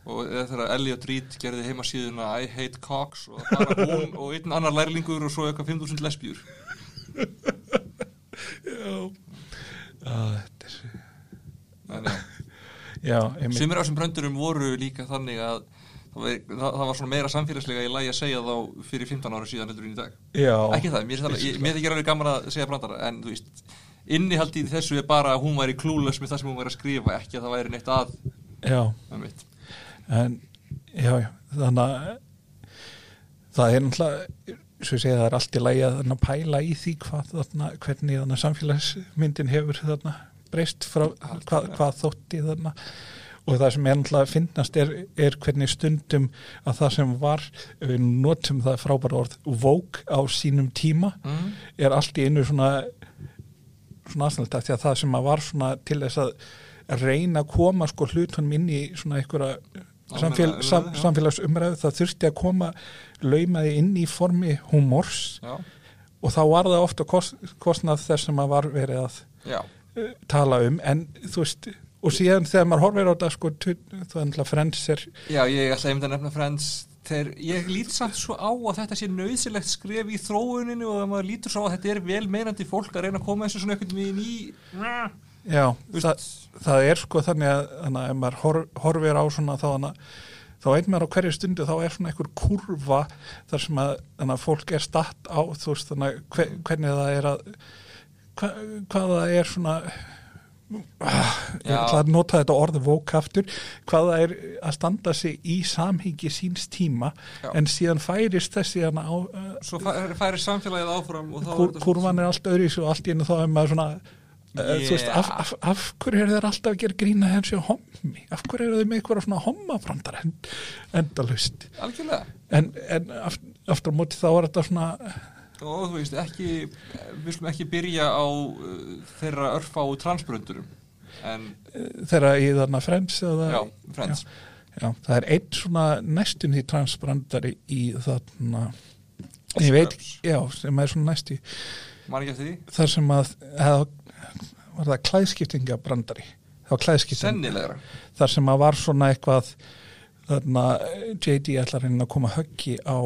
og þegar Elliot Reed gerði heimasíðuna I hate Cox og bara hún (laughs) og einn annar lærlingur og svo eitthvað 5000 lesbjur já. Að, þetta er einmitt, Sumir af þessum bröndurum voru líka þannig að það var, svona meira samfélagslega í lagi að segja þá fyrir 15 ára síðan heldur í dag. Já. Ekki það, mér ég- er ekki alveg gaman að segja brandara en þú veist, innihaldið þessu er bara að hún væri klúles með það sem hún væri að skrifa ekki að það væri neitt að. Já, en já, já, þannig að það er náttúrulega svo ég segja það er allt í lagi að pæla í því hvað þarna, hvernig þarna samfélagsmyndin hefur þarna breyst frá hvað, hvað þótti þarna og það sem náttúrulega að finnast er, er hvernig stundum að það sem var við notum það frábæra orð vók á sínum tíma mm. er allt í einu svona svona aðsnælta því að það sem að var svona til þess að reyna að koma sko hlutunum inn í svona einhverja samfél, sam, samfélagsumræðu það þurfti að koma laumaði inn í formi humors já, og þá var það ofta kost, kostnað þess sem að var verið að já, uh, tala um. En þú veist og síðan þegar maður horfir á þetta sko er náttúrulega frends er já, ég ætla einmitt að nefna Friends. Þegar ég lít samt svo á að þetta sé nöðsilegt skref í þróuninu og að maður lítur svo á að þetta er vel meinandi fólk að reyna að koma þessu svona einhvern veginn í já, það, það er sko þannig að, þannig að ef maður hor, horfir á svona þá þannig að þá veit maður á hverju stundu þá er svona einhver kurva þar sem að, þannig að fólk er statt á þú veist þannig að hver, hvernig það er að hva, hvað það er svona ég ætla að nota þetta orð vókaftur hvað það er að standa sig í samhengi síns tíma Já. en síðan færist þessi á uh, svo færi, færi samfélagið áfram kurvan er allt öðru og allt í enn þá er maður svona yeah. þú veist, af, af, af hverju er þeir alltaf að gera grína hensi og hommi, af hverju eru þeir með eitthvað svona hommafrandar end, endalust algjörlega en, en aft, aftur á móti þá er þetta svona og þú veist ekki við skulum ekki byrja á uh, þeirra örfá transbröndurum en þeirra í þarna frends eða, já, Friends. Já, það er einn svona næstum því transbrandari í þarna ég veit, já, sem er svona næstu man ekki eftir því? Þar sem að eða, var það klæðskiptingabrandari. Það var klæðskipting sennilegra. Þar sem að var svona eitthvað þarna JD ætlar að reyna að koma höggi á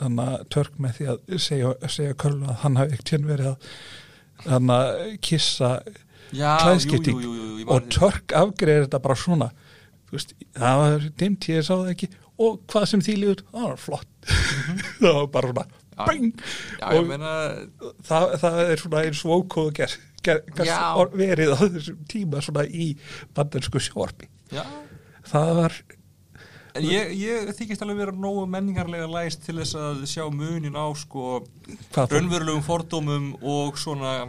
þarna törk með því að segja, segja Köln að hann hafi ekkert verið að þarna kissa já, klæðskipting. og törk afgreðir þetta bara svona. Veist, það var dimt, ég sá það ekki. Og hvað sem því líður, það var flott. (laughs) Það var bara svona Mhm. Já. já, og meina það, það er svona eins vókóð ger, ger, ger, verið á þessum tíma svona í bandarsku sjórpi já, það var En ég, ég þykist alveg vera nógu menningarlega læst til þess að sjá munin á sko raunverulegum fordómum og svona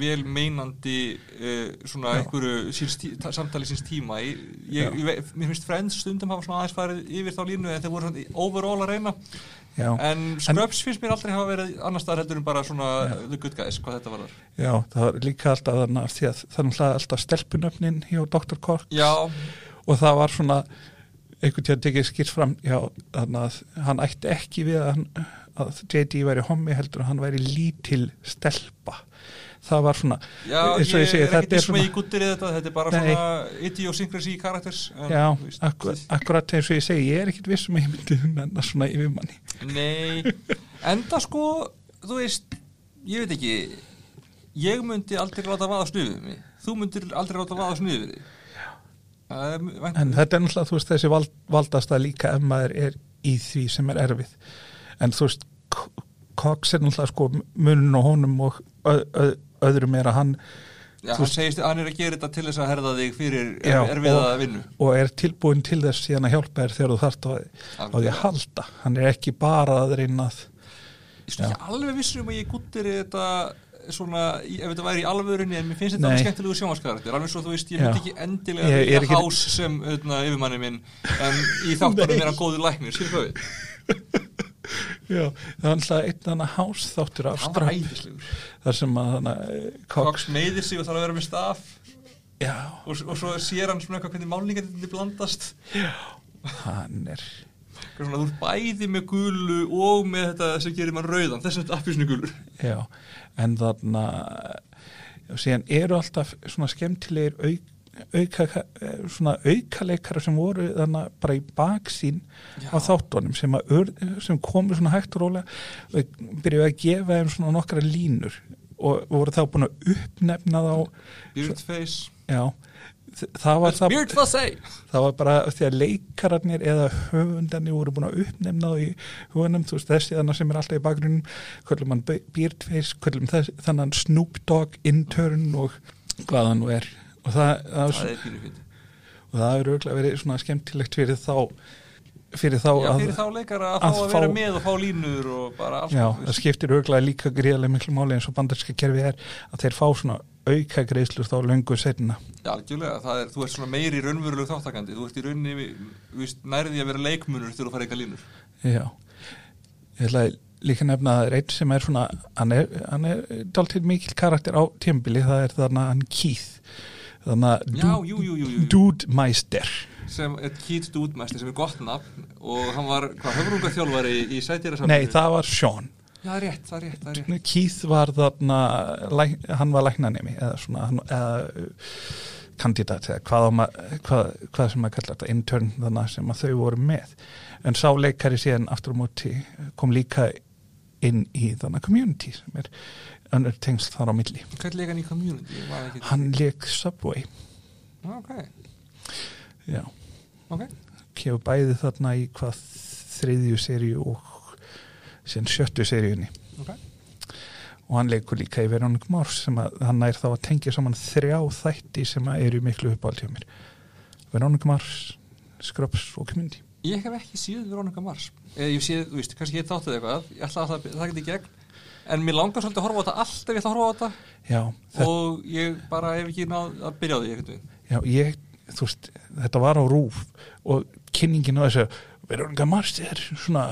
vel meinandi uh, svona Já. einhverju samtali síns tíma. Ég, ég, Já. mér finnst Friends stundum hafa svona aðeins farið yfir þá línu en þeir voru svona overall að reyna. Já, en Scrubs finnst mér aldrei hafa verið annar staðar heldur en bara svona the good guys, hvað þetta var þar já, það var líka alltaf því að það er alltaf stelpunöfnin hjá Dr. Kork Já, og það var svona einhvern tíðan tekið skýrt fram já, að hann ætti ekki við að, að JD væri hommi heldur að hann væri lítil stelpa. Það var svona já eins og ég, segi, er þetta ekki er ég guttir í þetta þetta er bara Nei. svona idiosyncrasy karakters já, veist, akkur, akkurat eins og ég segi ég er ekkit vissum að ég myndi nennar svona yfir manni Nei, enda sko þú veist, ég veit ekki ég myndi aldrei láta vaða snuðið mig, þú myndir aldrei láta vaða snuðið þig Vænt- en þetta er náttúrulega þú veist þessi vald, valdast að líka ef maður er í því sem er erfið. En þú veist Cox er náttúrulega sko munun og honum og ö, ö, öðrum er að hann Já, hann segist að hann er að gera þetta til þess að herða þig fyrir Já, erfiða vinnu. og er tilbúin til þess síðan að hjálpa þér þegar þú þarft á, á því að halda. Hann er ekki bara að reyna að Ég er alveg vissur um að ég guttir þetta svona, ef þetta væri í alvörunni en mér finnst þetta alveg skemmtilegu sjónvarskarakter alveg svo þú veist, ég Já. myndi ekki endilega Ég- ég er ekki- hás sem öðna, yfirmanni minn en í þáttunum er hann góður læknir, skil hvað við? (laughs) Já, það er alltaf einn annan hás þáttur af hann var æðislegur. þar sem að hana, Cox, Cox meiðir sig og þarf að vera með staf. Já, og, og svo sér hann svona eitthvað hvernig málningarnir blandast. Hann er svona, þú ert bæði með gulu og með þetta sem gerir mann rauðan. Þess að appísnu gulur já, en þarna já, síðan eru alltaf svona skemmtilegir auk, auka, svona aukaleikara sem voru þannig bara í baksín á þáttunum sem, sem komu svona hægt og rólega. Og byrjuðu að gefa þeim svona nokkra línur og voru þá búin að uppnefna þá Beardface já, það var það það var bara því að leikararnir eða höfundarnir voru búin að uppnefna í hugunum, þú veist þessi þannig sem er alltaf í bakgrunum, kvöldum hann Beardface, kvöldum þess, þannig Snoop Dogg intern og hvað hann nú er. Og það, það, það er og það er auðvitað verið svona skemmtilegt fyrir þá fyrir þá Já, að, fyrir þá leikara að, að fá að vera með og fá línur og bara alls já, það skiptir auðvitað líka gríðarlega miklu máli eins og bandarska kerfið er að þeir fá svona auka greiðslur þá löngu setna Já, algjörlega, það er, þú ert svona meiri raunverulegu þáttakandi, þú ert í veist, nærði að vera leikmunur þegar þú farið eitthvað línur. Já, ég ætla að líka nefna að það er einn sem er svona, hann er, hann er dálítið mikil karakter á tímbili, það er þarna hann Keith, þarna jú. Dude Meister. sem er Keith Dúdmæsti sem er gott nafn og hann var, hvað, höfrunga þjálfari í sætýra Nei, það var Sean. Já, rétt, það er rétt, það er rétt Keith var þarna, hann var læknanemi, eða svona, hann, eða uh, kandidat, eða hvað, hvað, hvað sem maður kallar þetta, intern þannig sem að þau voru með. En sá leikari síðan aftur á móti kom líka inn í þannig community sem er önnur tengsl þar á milli. Hvað leika hann í community? Ekki. Hann leik Subway, Já, Ok, já, ok. Kefur bæði þarna í hvað þriðju seríu og síðan sjöttu seríunni. Ok. og hann leikur líka í Veronik Mars sem að hann er þá að tengja saman þrjá þætti sem að eru miklu uppáhald hjá mér. Veronik Mars, Scrubs og Community. Ég hef ekki síð Veronica Mars. Eða ég séð, þú veist, kannski ég þáttu eitthvað. Ég ætla að það, það geti í gegn En mér langar svolítið að horfa á þetta alltaf ég ætla að horfa á þetta. Já, þetta, Og ég bara hef ekki náð að byrja á því veginn. Já ég, þú veist þetta var á rúf og kynningin á þessu Veronika Mars er svona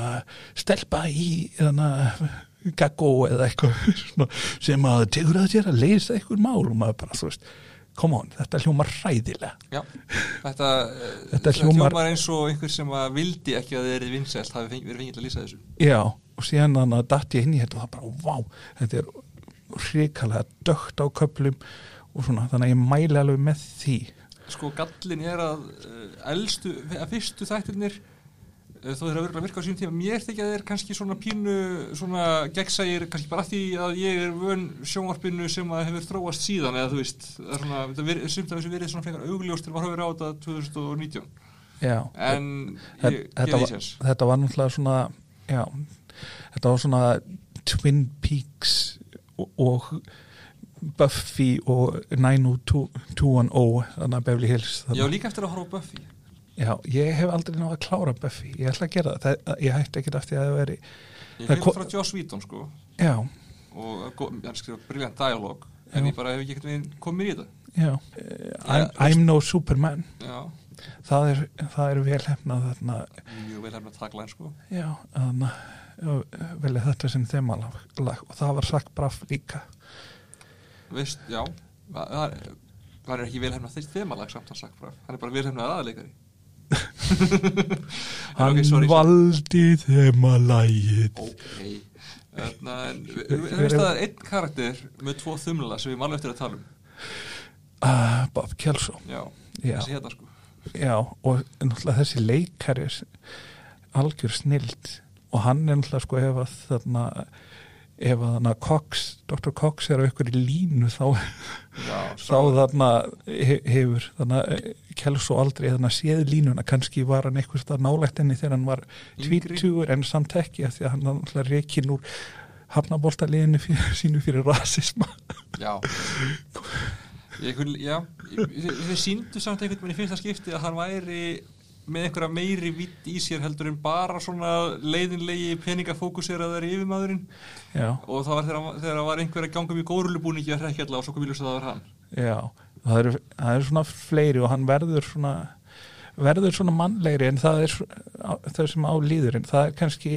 stelpa í þannig gaggó eða eitthvað (laughs) sem að tegur að sér að leysa eitthvað mál. Og maður bara, þú veist come on, þetta hljómar hræðilega. Já, þetta, eh, Þetta hljómar- eins og einhver sem að vildi ekki að erið vinsælt hafi verið fengið að lýsa þessu. Já, og síðan þannig að datt ég inn í þetta og það bara, vá, þetta er hrikalega dögt á köplum og svona, þannig að ég mæli alveg með því. Sko gallin er að uh, elstu, að fyrstu þættirnir uh, þó þeir að virka á sínum tíma mér þykja þeir kannski svona pínu svona gegnsægir, kannski bara því að ég er vön sjónvarpinu sem að hefur þróast síðan eða þú veist, svona það ver, sumt af þessu verið svona frekar augljóst til að horfa á þetta 2019 já, en Þetta- ég þetta, var, þetta var náttúrulega svona já, þetta var svona Twin Peaks og, og Buffy og 90210 þannig að Beverly Hills Já, þannig. líka eftir að horfa Buffy. Já, ég hef aldrei náða að klára Buffy, ég ætla að gera það, það ég hætti ekki eftir að það veri Ég hef frá Joss Whedon sko. Já, og hann skrifa briljant dialog en Já. ég bara hef ekki eitthvað veginn komið í þetta. Já. Uh, I'm, I'm no Superman. Já, það er, það er vel hefnað þarna, mjög vel hefna taklæn sko. Já, þarna velja þetta sem þemalag og það var sagt braf líka. Veist, já það er, er ekki vel hefna þeir þemalag samt að sagt frá hann er bara vel hefna aðaleikari (laughs) hann ok, sorry, valdi þemalagið Ok Þarna, en við við- við veist að það er einn karakter með tvo þumla sem við mála eftir að tala um. Uh, Bob Kelso Já, Já. þessi hérna sko. Já, og náttúrulega þessi leikari er algjör snild og hann er náttúrulega sko ef að þarna ef að þarna Cox, Dr. Cox er á ykkur í línu þá Já, þá þarna he- hefur þarna Kelso aldrei þarna séð línuna kannski var hann eitthvað nálægt henni þegar hann var Yngri. tvítugur en samt ekki af því að hann náttúrulega reikin úr hafnaboltaliðinu (laughs) sínu fyrir rasisma Já Ég, já, þau síndu samt einhvern veginn í fyrsta skipti að hann væri með einhverja meiri vitt í sér heldur en bara svona leiðinlegi peningafókuseraðar yfirmaðurinn. Já, og það var þegar, þegar var einhver að ganga um í górulubúningi að hrekja alla og svo kom í ljós að það var hann. Já það eru, það eru svona fleiri og hann verður svona verður svona mannlegri en það er það sem á líður en það er kannski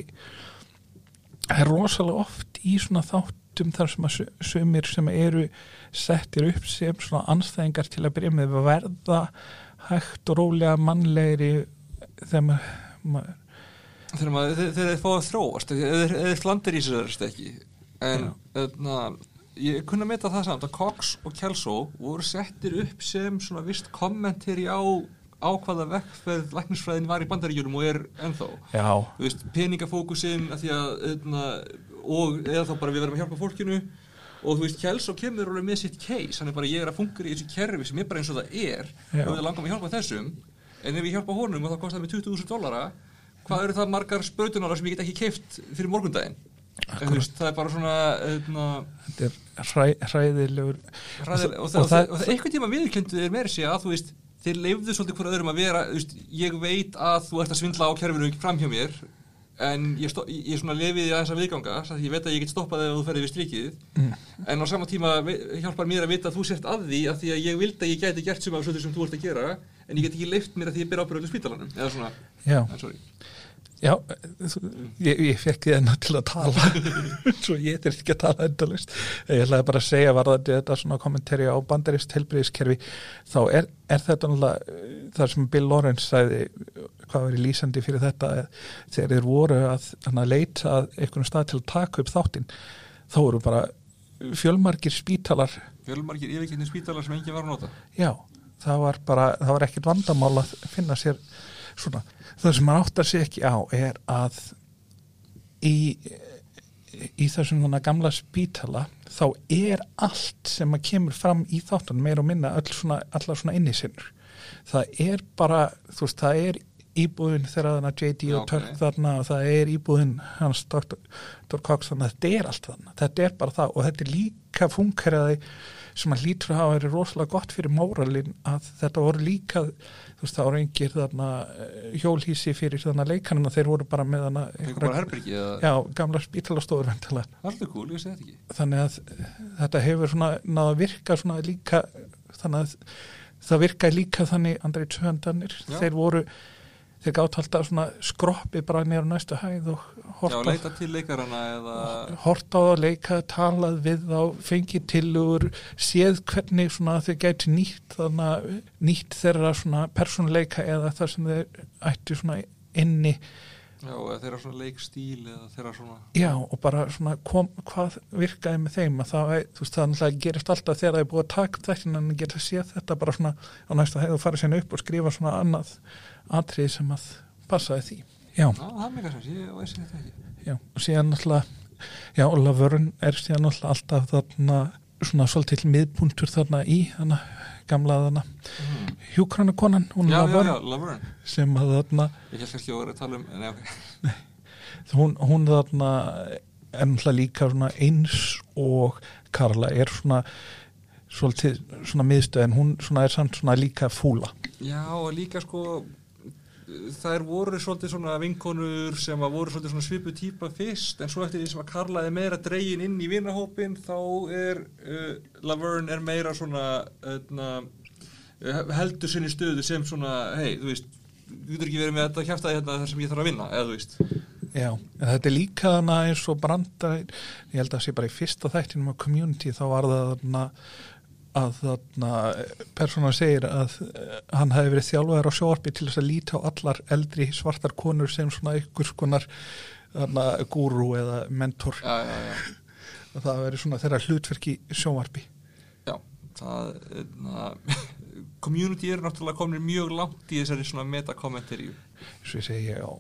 það er rosalega oft í svona þáttum þar sem að sumir sem eru settir upp sem svona anstæðingar til að byrja með verða hægt og rólega mannlegri þegar maður, þegar maður, þegar þeir fá að þróast þegar þeir flandir í sér þess ekki. En öðna, ég kunna að meta það samt að Cox og Kelso voru settir upp sem svona vist kommenteri á á hvaða vekkferð læknisfræðin var í bandaríkjunum og er ennþá. Veist, peningafókusin að að öðna, og eða þá bara við verðum að hjálpa fólkinu og þú veist, Kelso kemur alveg með sitt case. Hann er bara, ég er að fungur í þessu kerfi sem er bara eins og það er. Já. og við langum að hjálpa þessum. En ef ég hjálpa honum og það kostar mig 20.000 dollara hvað eru það margar sprautunára sem ég get ekki keift fyrir morgundaginn? En, veist, það er bara svona öðna, þetta er hræ, hræðilegur ræðileg, og, og það, og, það- það einhvern tíma viðkjöndu er meiri sé að þú veist þeir leifðu svolítið hver öðrum að vera veist, ég veit að þú ert að svindla á kerfinu fram hjá mér en ég, ég, svona lefiði að þessa viðganga að ég veit að ég get stoppað ef þú ferði við strikið. Mm. en á sama tíma hjálpar mér að vita að þú sért að því að því að ég vildi að ég gæti gert sem af þessu sem þú ert að gera en ég get ekki leift mér að því ég ber ábyrðum spítalanum eða svona, en sorry Já, ég, ég fekk þið enná til að tala. (laughs) Svo ég er ekki að tala endalist ég ætlaði bara að segja varðandi þetta svona kommentari á bandarist helbriðiskerfi þá er, er þetta náttúrulega þar sem Bill Lawrence sagði hvað verið lýsandi fyrir þetta þegar þeir voru að, að leita að einhvern stað til að taka upp þáttinn þá voru bara fjölmargir spítalar. Fjölmargir yfirkynni spítalar sem enginn var að nota. Já, það var bara, það var ekkert vandamál að finna sér svona. Það sem maður áttar sig ekki á er að í, í þessum þannig gamla spítala þá er allt sem að kemur fram í þáttan meir og minna öll svona, allar svona innisinnur. Það er bara, þú veist, það er íbúðin þegar þannig að JD og Turk ok. þarna og það er íbúðin hans Dr. Cox þannig að þetta er allt þarna. Þetta er bara það og þetta er líka funkeraði sem að lítur að hafa verið rosalega gott fyrir móralin að þetta voru líka þú veist það voru engir þarna eh, hjólhísi fyrir þarna leikanina þeir voru bara með þarna eða já, gamla spítalastofur cool, þannig að eh, þetta hefur svona náða virka svona líka þannig að það virkaði líka þannig andrei tvöndanir Já. þeir voru þeir gátt alltaf svona skroppi bara nýra næstu hæð og já, horta leita til leikarana eða hort á það, leika, talað við þá, fengið tilugur, séð hvernig svona þau gæti nýtt nýtt þeirra svona persónuleika eða það sem þau ætti svona inni, já, eða þeirra svona leikstíl eða þeirra svona já, og bara svona kom, hvað virkaði með þeim? Að það, þú veist, það náttúrulega gerist alltaf þegar það er búið að taka þetta en geta séð þetta bara svona á næsta hæð og fara sérna upp og skrifa svona annað atrið sem að passaði því. Já. Já, það er mega sens, ég veist þetta ekki Já, og síðan náttúrulega já, og Lavörn er síðan náttúrulega alltaf þarna svona svolítill miðpuntur þarna í þarna gamla þarna mm. hjúkranakonan, hún Lavörn sem að þarna Ég held kannski að vera að tala um, en já, ok hún, hún þarna er náttúrulega líka svona eins og Karla er svona svolítið svona miðstöð en hún svona er samt svona líka fúla Já, og líka sko þær voru svolítið svona vinkonur sem voru svolítið svona svipu típa fyrst en svo eftir því sem að Karla er meira dregin inn í vinahópin þá er uh, Laverne er meira svona uh, heldur sinni stöðu sem svona hei, þú veist, þú getur ekki verið með þetta kjæftæði hérna þar sem ég þarf að vinna, eða þú veist. Já, þetta er líka þarna eins og branda, ég held að það sé bara í fyrsta þættinum á community þá var það þarna að þarna persóna segir að eh, hann hefði verið þjálfaður á sjóarpi til þess að líta á allar eldri svartar konur sem svona ykkur skonar þarna gúru eða mentor. Já, já, já, að (laughs) það veri svona þeirra hlutverk í sjóarpi já það, na, (laughs) community eru náttúrulega komin mjög langt í þessari svona metakommentari svo ég segi ég á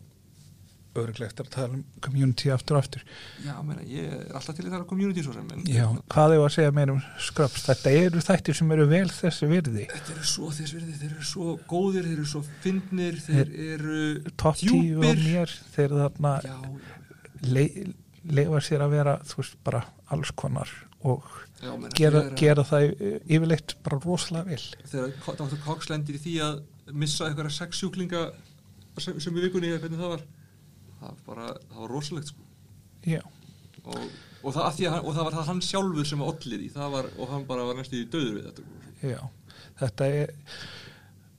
öruglega eftir að tala um community aftur og aftur. Já, meina, ég er alltaf til í það community svo sem en Já, hvað hefur að segja meira um skröps þetta eru þættir sem eru vel þessi virði. Þetta eru svo þess verði, þeir eru svo góðir, þeir eru svo fyndnir, þeir eru tíu á djúpir. mér þeir þarna Já, le, leifa sér að vera þú veist bara alls konar og já, meina, gera, þegar, gera það yfirleitt bara rosalega vel. Þegar Dr. Cox lendir í því að missa einhverja sex sjúklinga sem, sem í vikunni eða hvernig það var það var bara, það var rosalegt sko. Já, og, og, það, að og það var það hann sjálfur sem allir í. Það var, og hann bara var næstu í döður við þetta sko. já. Þetta er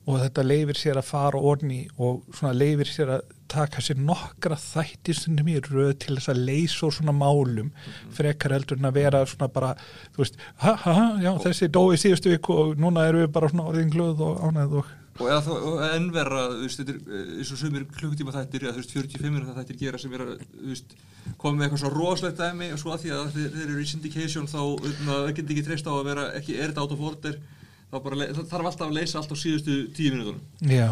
og þetta leifir sér að fara orni og svona leifir sér að taka sér nokkra þættir sem í röð til þess að leysa úr svona málum frekar heldur en að vera svona bara þú veist, ha ha ha, já þessi dói síðustu viku og núna erum við bara svona orðin glöð og ánæð og og eða þá og enn verra þú veist, þetta er eh, eins og sumir klukkutíma þættir eða þú veist 45 minúta þættir gera sem er að þú veist, koma með eitthvað svo rosalegt dæmi og svo að því að þeir, eru í syndication þá hérna, það getur ekki treyst á að vera ekki er þetta out of order þá bara þarf alltaf að leysa allt á síðustu tíu minútonum Já,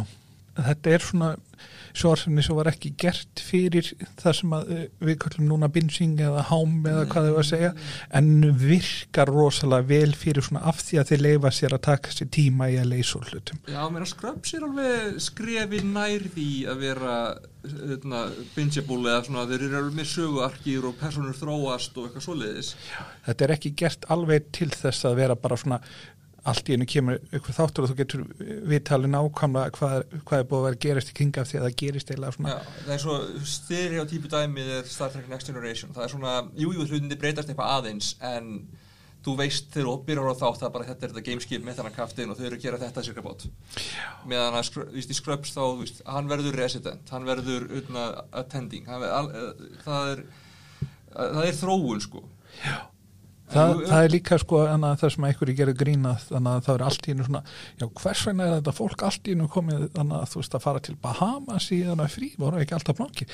þetta er svona sjóarsefni sem var ekki gert fyrir það sem að eh, við kallum núna binging eða hám eða hvað þau að segja en virkar rosalega vel fyrir svona af því að þeir leifa sér að taka sér tíma í að leysa úr hlutum. Já, mér að Scrubs er alveg skrefi nær því að vera hérna, bingeable eða svona þeir eru alveg með söguarkir og personur þróast og eitthvað svoleiðis Þetta er ekki gert alveg til þess að vera bara svona allt í einu kemur ykkur þáttur og þú getur viðtalið nákvæmlega hvað, hvað er búið að vera að gerast í kringa því að það gerist eiginlega svona. Já, það er svo stereotypu dæmið er Star Trek Next Generation. Það er svona, jú, jú, hlutinni breytast eitthvað aðeins en þú veist þegar þú byrjar á þátt að bara þetta er þetta gameskip með þannig kaftin og þau eru að gera þetta cirka bát meðan að skr- víst, í Scrubs þá, þú veist, hann verður resident, hann verður utna, attending hann ver, al, eh, það er það er þróun sko Það, það er líka sko en að það sem einhverju gerir grína þannig að það er allt í einu svona já hvers vegna er þetta fólk allt í einu komið þannig að þú veist að fara til Bahamas í þannig að frí? Voru ekki alltaf blanki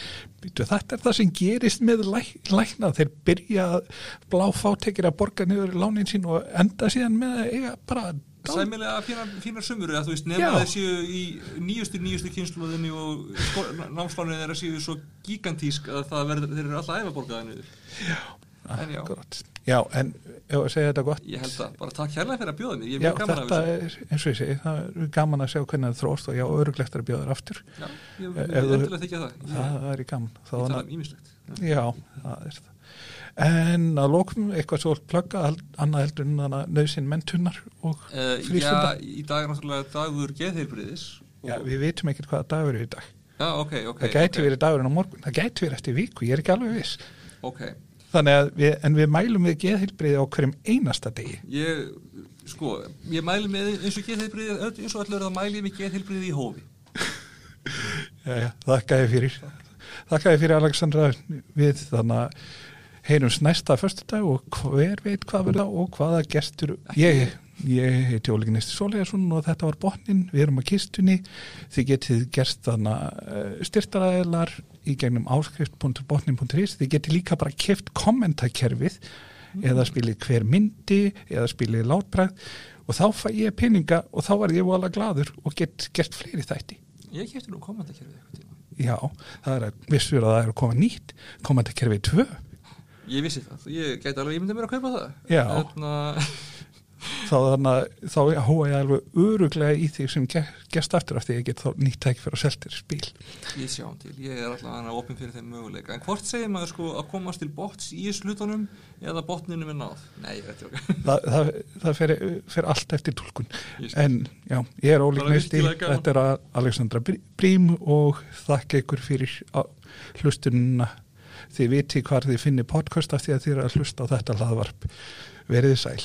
þetta er það sem gerist með læ, lækna þeir byrja að blá fátekir að borga niður lánin sín og enda síðan með að eiga bara sæmilega fínar, fínar sumur eða þú veist, þeir séu í nýjustu, nýjustu kynsluðinni og sko, námslánið þeirra séu svo gigantísk að það verður, þeir eru alltaf já. Já, en að segja þetta gott ég held að bara takk hérlega fyrir að bjóða mér, ég er Já, mjög gaman af þetta þessu er, eins og ég segi, það er gaman að sjá hvernig það þróst og já, öruglegt er að bjóða þér aftur Já, ég Ef vil þú- endilega þykja það ég, það er í gaman ég Þá tala um ímislegt Já, það er það. En að lókum eitthvað svo plugga annað heldur en þannig að nöðsinn mentunar og uh, frístunda. Já, í dag er náttúrulega dagur geðheilbriðis Já, við vitum ekkert hvaða dagur er í dag. já, ok, ok það gæti ok, verið dagurinn á morgun, það gæti verið eftir viku, ég er ekki alveg viss. Ok, Þannig að við, en við mælum við geðhilbriði á hverjum einasta degi. ég, sko, ég mæli með eins og geðheilbriði, eins og öllur þá mæli ég með geðheilbriði í hófi (laughs) Já, já, þakka ég fyrir. Þakka ég fyrir Alexandra við þannig að heyrums næsta föstudag og hver veit hvað verða og hvaða gestur ég, ég heiti Óli Gneisti Sólegarsson og þetta var botnin, við erum á kistunni. Þið getið gerst þannig uh, styrtaræðilar í gegnum áskrift.botnin.is þið getið líka bara keft kommentakerfið eða spilið hver myndi eða spilið látbræð og þá fæ ég peninga og þá var ég vola gladur og get gert fleiri þætti. Ég kefti nú komandakerfið eitthvað tíma Já, það er að vissur að það er að koma nýtt. Komandakerfið 2 Ég vissi það, ég gæti alveg ímyndið mér að kaupa það. Já. Þá þá hóa ég alveg öruglega í því sem ge- gerst aftur af því að ég get þá nýtt tæk fyrir að selta þér spil Ég sjá til, ég er alltaf hana opinn fyrir þeim möguleika. En hvort segir maður sko að komast til bots í slutunum eða botninum er náð? Nei, ég veit ekki. Það, það, það fer, fer allt eftir tólkun en já, ég er ólík virkilega gaman. þetta er að Alexandra Brí- Brím og þakka ykkur fyrir hlustununa þið viti hvar þið finnir podcast af því að þið eru að hlusta á þetta hlaðvarp. Veriði sæl